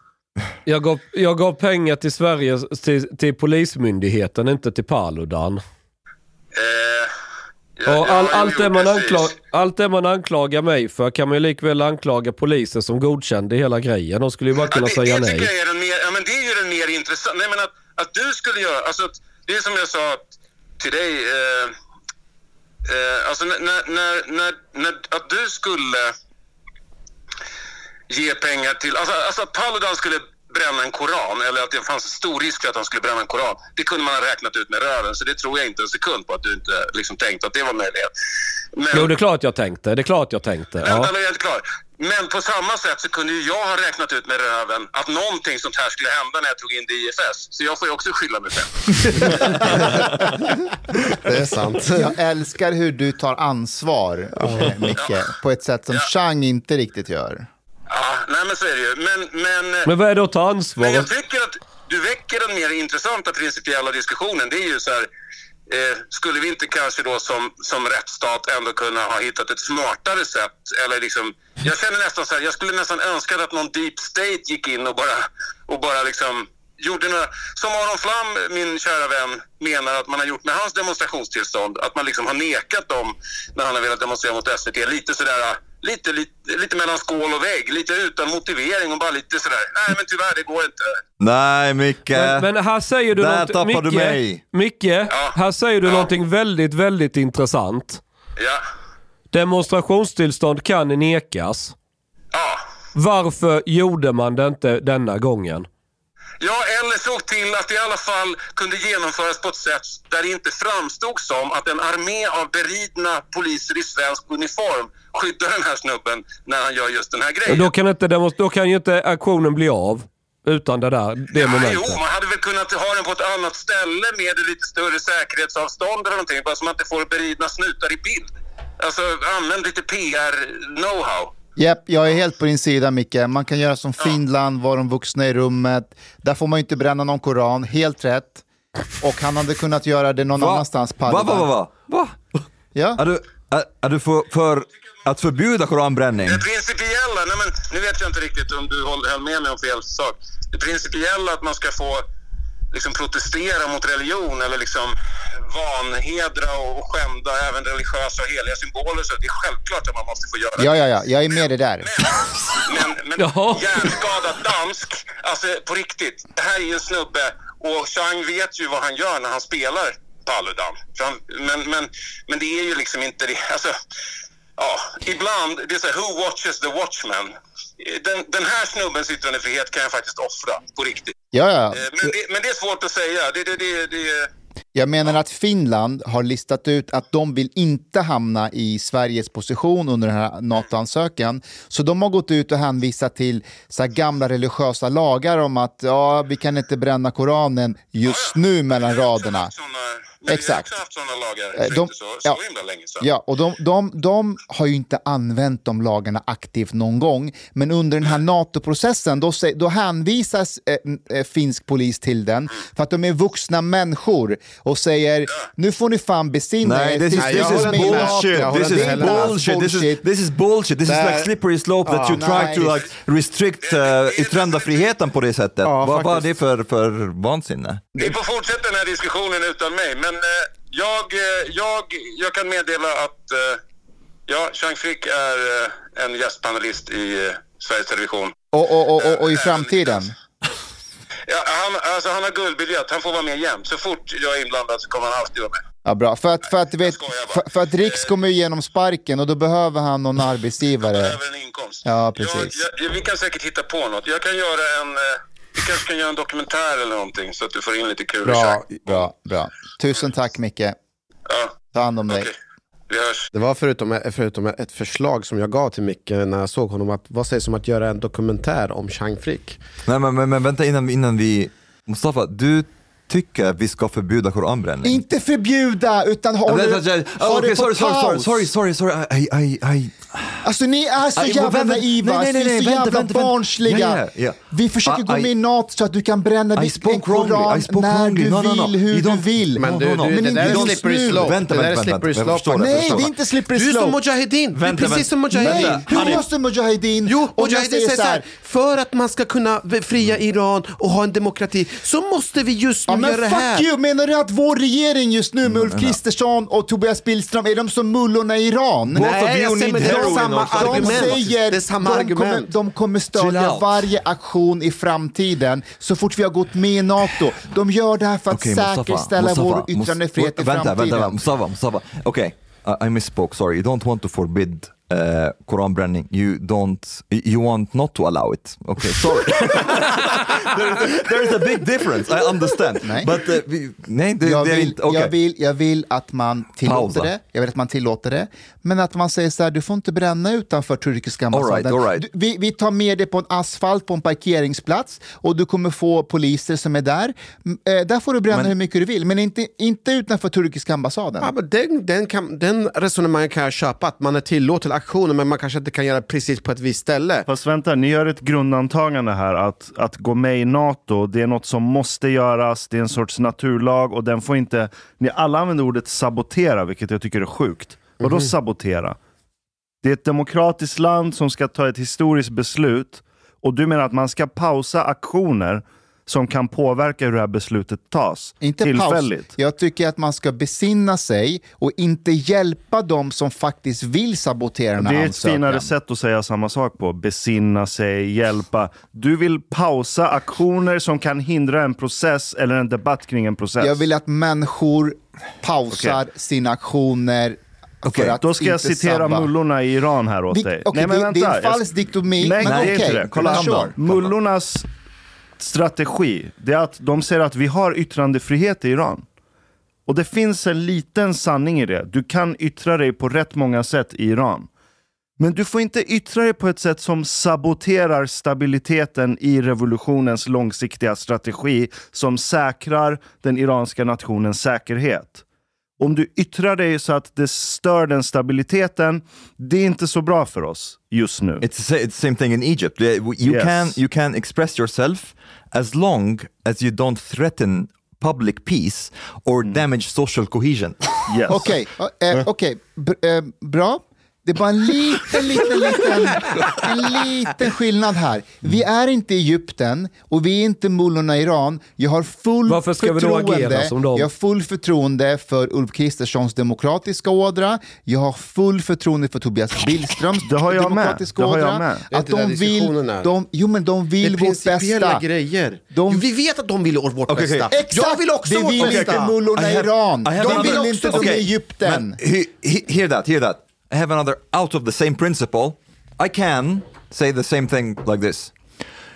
Speaker 9: Jag gav, jag gav pengar till Sverige, till, till Polismyndigheten, inte till Paludan. och all, allt, det man anklag, allt det man anklagar mig för kan man ju likväl anklaga polisen som godkände hela grejen. De skulle ju bara kunna säga
Speaker 15: det
Speaker 9: nej.
Speaker 15: jag är den mer, ja, men det är ju den mer intressanta. Nej, men att, att du skulle göra, alltså det är som jag sa till dig, eh, eh, alltså när, när, när, när, att du skulle ge pengar till, alltså, alltså att Paludan skulle bränna en koran eller att det fanns en stor risk för att han skulle bränna en koran. Det kunde man ha räknat ut med röven så det tror jag inte en sekund på att du inte liksom tänkte att det var en möjlighet. Men,
Speaker 9: Jo, det är klart jag tänkte. Det är klart jag tänkte.
Speaker 15: Vänta,
Speaker 9: Ja.
Speaker 15: nu är jag inte klar. Men på samma sätt så kunde ju jag ha räknat ut med röven att någonting sånt här skulle hända när jag tog in det i IFS. Så jag får ju också skylla mig själv. (laughs)
Speaker 12: Det är sant.
Speaker 10: Jag älskar hur du tar ansvar, eh, Micke, på ett sätt som Chang inte riktigt gör.
Speaker 15: Ja, nej men så är det ju. Men, men,
Speaker 9: Men vad är det att ta ansvar?
Speaker 15: men jag tycker att du väcker den mer intressanta principiella diskussionen. Det är ju så här, eh, skulle vi inte kanske då som, som rättsstat ändå kunna ha hittat ett smartare sätt? Eller liksom, jag känner nästan så här, jag skulle nästan önska att någon deep state gick in och bara, och bara liksom gjorde några, som Aron Flam, min kära vän, menar att man har gjort med hans demonstrationstillstånd. Att man liksom har nekat dem när han har velat demonstrera mot SVT. Lite sådär, lite, lite, lite mellan skål och vägg. Lite utan motivering och bara lite sådär, nej men tyvärr det går inte.
Speaker 11: Nej Micke.
Speaker 9: Men, men här säger du
Speaker 11: Där tappar du
Speaker 9: Micke,
Speaker 11: mig.
Speaker 9: Micke, här säger du någonting väldigt, väldigt intressant.
Speaker 15: Ja.
Speaker 9: Demonstrationstillstånd kan nekas.
Speaker 15: Ja.
Speaker 9: Varför gjorde man det inte denna gången?
Speaker 15: Ja, eller såg till att det i alla fall kunde genomföras på ett sätt där det inte framstod som att en armé av beridna poliser i svensk uniform skyddar den här snubben när han gör just den här grejen.
Speaker 9: Då kan, inte då kan ju inte aktionen bli av utan det där det
Speaker 15: Jo,
Speaker 9: momentet.
Speaker 15: man hade väl kunnat ha den på ett annat ställe med lite större säkerhetsavstånd eller någonting. Bara så man inte får beridna snutar i bild. Alltså, använd lite PR-know-how.
Speaker 10: Japp, jag är helt på din sida Micke. Man kan göra som Finland, vara de vuxna i rummet. Där får man ju inte bränna någon koran, helt rätt. Och han hade kunnat göra det någon
Speaker 11: Va?
Speaker 10: annanstans.
Speaker 11: Va, va, va, va? va?
Speaker 10: Ja?
Speaker 11: Är du, är, är du för, för att förbjuda koranbränning?
Speaker 15: Det principiella, nej men nu vet jag inte riktigt om du höll med mig om fel sak. Det principiella att man ska få liksom protestera mot religion eller liksom vanhedra och skända även religiösa och heliga symboler. Så det är självklart att man måste få göra
Speaker 10: Ja,
Speaker 15: det.
Speaker 10: ja, ja, jag är med dig där.
Speaker 15: Men, men hjärnskadad dansk, alltså på riktigt. Det här är ju en snubbe och Chang vet ju vad han gör när han spelar Paludan. Han- Men, men, men det är ju liksom inte det. Alltså, ja, ibland, det är så här, who watches the watchman? Den, den här snubbens yttrandefrihet kan jag faktiskt offra på riktigt.
Speaker 10: Ja, ja.
Speaker 15: Eh, Men det, men det är svårt att säga. Det, det, det, det,
Speaker 10: Jag menar att Finland har listat ut att de vill inte hamna i Sveriges position under den här NATO-ansökan. Så de har gått ut och hänvisat till så gamla religiösa lagar om att ja, vi kan inte bränna Koranen just nu mellan raderna. Exakt.
Speaker 15: haft sådana lagar
Speaker 10: Eh, de-
Speaker 15: inte så, så
Speaker 10: ja.
Speaker 15: himla länge sedan.
Speaker 10: Ja, och de, de, de har ju inte använt de lagarna aktivt någon gång. Men under den här NATO-processen då, då hänvisas eh, eh, finsk polis till den för att de är vuxna människor och säger nu får ni fan besinna
Speaker 11: Nej,
Speaker 10: er.
Speaker 11: this is, this is
Speaker 10: med i NATO."
Speaker 11: bullshit. This
Speaker 10: Det
Speaker 11: is bullshit. This is, this is bullshit. This is like slippery slope that
Speaker 10: Ja,
Speaker 11: you try to like restrict uh, yttrandefriheten på det sättet. vad, vad är det för, för vansinne?
Speaker 15: Vi får fortsätta den här diskussionen utan mig, men eh, jag, eh, jag, jag kan meddela att eh, ja, Chang Frick är eh, en gästpanelist i eh, Sveriges Television.
Speaker 10: Och, och, och, och, i framtiden? (laughs)
Speaker 15: Ja, han, alltså, han har guldbiljett, han får vara med jämt. Så fort jag är inblandad så kommer han alltid vara med.
Speaker 10: Ja, bra. För att, för att, vet, för, för att Riks kommer ju igenom sparken och då behöver han någon arbetsgivare.
Speaker 15: Behöver en inkomst.
Speaker 10: Ja, precis.
Speaker 15: Jag, vi kan säkert hitta på något. Jag kan göra en, eh, kanske kan göra en dokumentär eller någonting så att du får in lite kul
Speaker 10: Bra, bra, bra. Tusen tack Micke. Ta hand om dig.
Speaker 15: Vi hörs.
Speaker 12: Det var förutom, förutom ett förslag som jag gav till Micke när jag såg honom, att, vad sägs om att göra en dokumentär om Chang Frick?
Speaker 11: Nej, men, men, men vänta innan, innan vi... Mustafa, du tycker att vi ska förbjuda koranbränning?
Speaker 10: Inte förbjuda, utan ha,
Speaker 11: Ja,
Speaker 10: det,
Speaker 11: vänta, vänta,
Speaker 10: ha
Speaker 11: okej,
Speaker 10: det på
Speaker 11: sorry, sorry, sorry,
Speaker 10: paus.
Speaker 11: sorry, sorry, sorry, I, I, I,
Speaker 10: Alltså ni är så jävla naiva,
Speaker 11: nej, nej, nej,
Speaker 10: ni är så jävla barnsliga. Vi försöker
Speaker 11: I-
Speaker 10: gå med i NATO så att du kan bränna en koran när du vill, hur du vill.
Speaker 12: Men du, det
Speaker 10: inte
Speaker 12: där är slippery slope. Det där är slippery slope.
Speaker 10: Nej, det är inte slippery
Speaker 12: Du är som
Speaker 10: slope.
Speaker 12: Mujahedin. Du är precis som Mujahedin.
Speaker 10: Hur måste Mujahedin?
Speaker 12: Jo, Mujahedin
Speaker 10: säger så här,
Speaker 12: för att man ska kunna fria Iran och ha en demokrati så måste vi just nu göra det här.
Speaker 10: fuck you! Menar du att vår regering just nu med Ulf Kristersson och Tobias Billström, är de som mullorna i Iran?
Speaker 12: Nej, jag säger, men samma
Speaker 10: De
Speaker 12: argument.
Speaker 10: säger
Speaker 12: Det är samma
Speaker 10: de
Speaker 12: argument.
Speaker 10: kommer, de kommer stödja varje aktion i framtiden så fort vi har gått med i NATO. De gör det här för att
Speaker 11: Okej, Mustafa,
Speaker 10: säkerställa
Speaker 11: Mustafa,
Speaker 10: vår yttrandefrihet i
Speaker 11: vänta,
Speaker 10: framtiden.
Speaker 11: Vänta, vänta, Mustafa, Mustafa. Okay, I, I misspoke, sorry. You don't want to forbid uh, Quran branding. You don't, you want not to allow it. Okay, sorry. (laughs) there, is a, there is a big difference, I understand.
Speaker 10: Nej.
Speaker 11: But, uh, vi, nej, det,
Speaker 10: jag,
Speaker 11: det är
Speaker 10: vill,
Speaker 11: inte, okay.
Speaker 10: jag, vill, jag vill att man tillåter
Speaker 11: Pausa.
Speaker 10: det, jag vill att man tillåter det, men att man säger så här, du får inte bränna utanför turkiska
Speaker 11: All right,
Speaker 10: ambassaden.
Speaker 11: all right.
Speaker 10: Du, vi, vi tar med det på en asfalt på en parkeringsplats och du kommer få poliser som är där. Eh, där får du bränna
Speaker 11: Men-
Speaker 10: hur mycket du vill, men inte, inte utanför turkiska ambassaden.
Speaker 12: Ja, men den, den, kan, den resonemangen kan jag köpa, att man är tillåten aktioner men man kanske inte kan göra precis på ett visst ställe.
Speaker 13: Fast vänta, ni gör ett grundantagande här att, att gå med i NATO, det är något som måste göras, det är en sorts naturlag och den får inte... Ni alla använder ordet sabotera, vilket jag tycker är sjukt. Vadå
Speaker 12: Mhm.
Speaker 13: sabotera? Det är ett demokratiskt land som ska ta ett historiskt beslut och du menar att man ska pausa aktioner som kan påverka hur det här beslutet tas
Speaker 10: Inte
Speaker 13: tillfälligt?
Speaker 10: paus. Jag tycker att man ska besinna sig och inte hjälpa dem som faktiskt vill sabotera den
Speaker 13: Det
Speaker 10: här
Speaker 13: är ett finare sätt att säga samma sak på. Besinna sig, hjälpa. Du vill pausa aktioner som kan hindra en process eller en debatt kring en process.
Speaker 10: Jag vill att människor pausar sina aktioner att
Speaker 13: Då ska jag citera
Speaker 10: sabba.
Speaker 13: mullorna i Iran här åt dig.
Speaker 10: okej, det- det är en falsk diktomi,
Speaker 13: Nej,
Speaker 10: men
Speaker 13: det är
Speaker 10: okej.
Speaker 13: inte det. Kolla
Speaker 10: Men.
Speaker 13: Mullornas strategi, det är att de säger att vi har yttrandefrihet i Iran. Och det finns en liten sanning i det. Du kan yttra dig på rätt många sätt i Iran. Men du får inte yttra dig på ett sätt som saboterar stabiliteten i revolutionens långsiktiga strategi som säkrar den iranska nationens säkerhet. Om du yttrar dig så att det stör den stabiliteten, det är inte så bra för oss just nu.
Speaker 11: It's it's the same thing in Egypt. Uh, You
Speaker 13: Yes.
Speaker 11: can you can express yourself as long as you don't threaten public peace or damage social cohesion.
Speaker 13: Yes. (laughs)
Speaker 10: Okej, eh, okej, b- eh, bra. Det är bara en liten, liten, liten, en liten skillnad här. Vi är inte i Egypten och vi är inte mullorna i Iran. Jag har full
Speaker 9: Varför ska vi då
Speaker 10: förtroende.
Speaker 9: agera som dem?
Speaker 10: Jag har full förtroende för Ulf Kristerssons demokratiska ådra. Jag har full förtroende för Tobias Billströms
Speaker 13: Det har jag med.
Speaker 10: demokratiska
Speaker 13: Det har jag
Speaker 10: ådra.
Speaker 13: med.
Speaker 12: Det är
Speaker 10: Att de vill,
Speaker 12: är.
Speaker 10: de, jo men de
Speaker 12: Det är
Speaker 10: vill vårt
Speaker 12: principiella
Speaker 10: bästa.
Speaker 12: grejer.
Speaker 10: De-
Speaker 12: Vi vet att de vill vårt bästa.
Speaker 11: okej.
Speaker 10: Exakt!
Speaker 12: Jag vill också
Speaker 10: det
Speaker 12: vårt
Speaker 10: vill
Speaker 12: bästa.
Speaker 10: inte mullorna
Speaker 11: I
Speaker 10: i
Speaker 11: have-
Speaker 10: Iran.
Speaker 11: I have
Speaker 10: De vill inte de
Speaker 11: Okay,
Speaker 10: i Egypten.
Speaker 11: but he, he, hear that, hear that. I have another out of the same principle. I can say the same thing like this.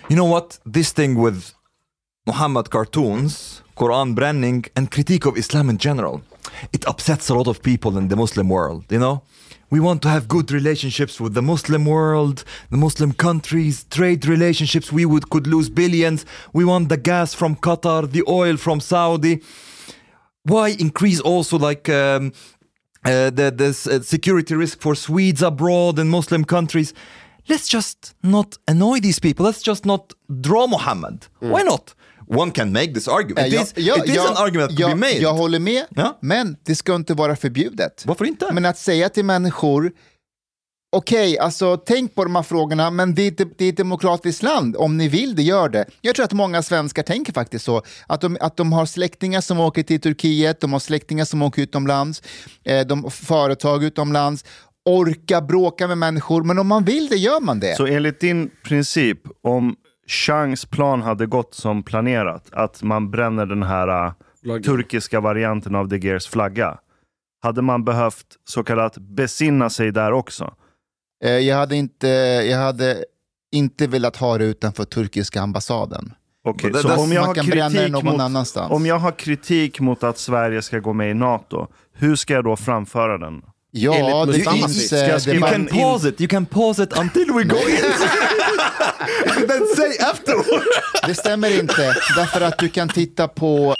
Speaker 11: You know what? This thing with Muhammad cartoons, Quran branding, and critique of Islam in general, it upsets a lot of people in the Muslim world, you know? We want to have good relationships with the Muslim world, the Muslim countries, trade relationships. We would could lose billions. We want the gas from Qatar, the oil from Saudi why increase also like um, uh, the, the uh, security risk for Swedes abroad and Muslim countries? Let's just not annoy these people. Let's just not draw Muhammad. Why not? One can make this argument.
Speaker 10: Eh,
Speaker 11: It
Speaker 10: jag-
Speaker 11: is,
Speaker 10: jag-
Speaker 11: it is
Speaker 10: jag-
Speaker 11: an argument that could be made.
Speaker 10: Jag håller med,
Speaker 11: Ja.
Speaker 10: men det ska inte vara förbjudet.
Speaker 11: Varför inte?
Speaker 10: Men att säga till människor, okej, alltså tänk på de här frågorna, men det är, ett- det är ett demokratiskt land. Om ni vill det, gör det. Jag tror att många svenskar tänker faktiskt så. Att de, att de har släktingar som åker till Turkiet, de har släktingar som åker utomlands, eh, de har företag utomlands, orka bråka med människor, men om man vill det gör man det.
Speaker 13: Så enligt din princip, om Changs plan hade gått som planerat, att man bränner den här uh, turkiska varianten av De Geers flagga, hade man behövt så kallat besinna sig där också?
Speaker 10: Eh, jag, hade inte, jag hade inte velat ha det utanför turkiska ambassaden.
Speaker 13: Så om jag, har kritik mot,
Speaker 10: annanstans.
Speaker 13: om jag har kritik mot att Sverige ska gå med i NATO, hur ska jag då framföra den?
Speaker 10: Ja, det finns... Eh,
Speaker 13: skriva
Speaker 10: det
Speaker 11: You can
Speaker 13: in-
Speaker 11: pause it. You can pause it until we go in. and (laughs) then say afterward.
Speaker 10: Det stämmer inte, därför att du kan titta på...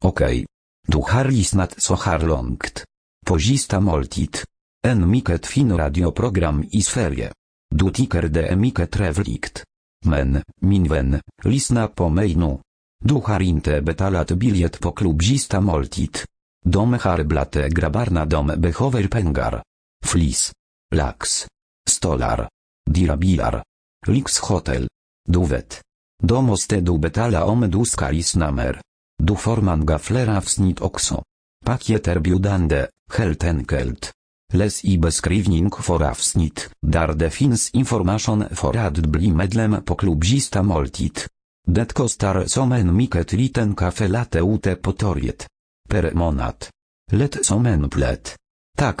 Speaker 16: Okej. Du har lyssnat så här långt. På sista måltid. En mycket fin radioprogram i Sverige. Du tycker det är mycket trevligt. Men, min vän, lyssna på mig nu. Du har inte betalat biljett på klubbzista måltid. De har blate grabbarna de behöver pengar. Flis. Lax. Stolar. Dirabilar. Lyxhotel. Du vet. Då måste du betala om du ska lyssna mer. Du får många fler avsnitt också. Paket erbjudande, helt enkelt. Läs i beskrivning för avsnitt, där det finns information för att bli medlem på klubbzista måltid. Det kostar som en mycket liten kaffe latte ute på torget. Per månad. Lätt som en plätt. Tack,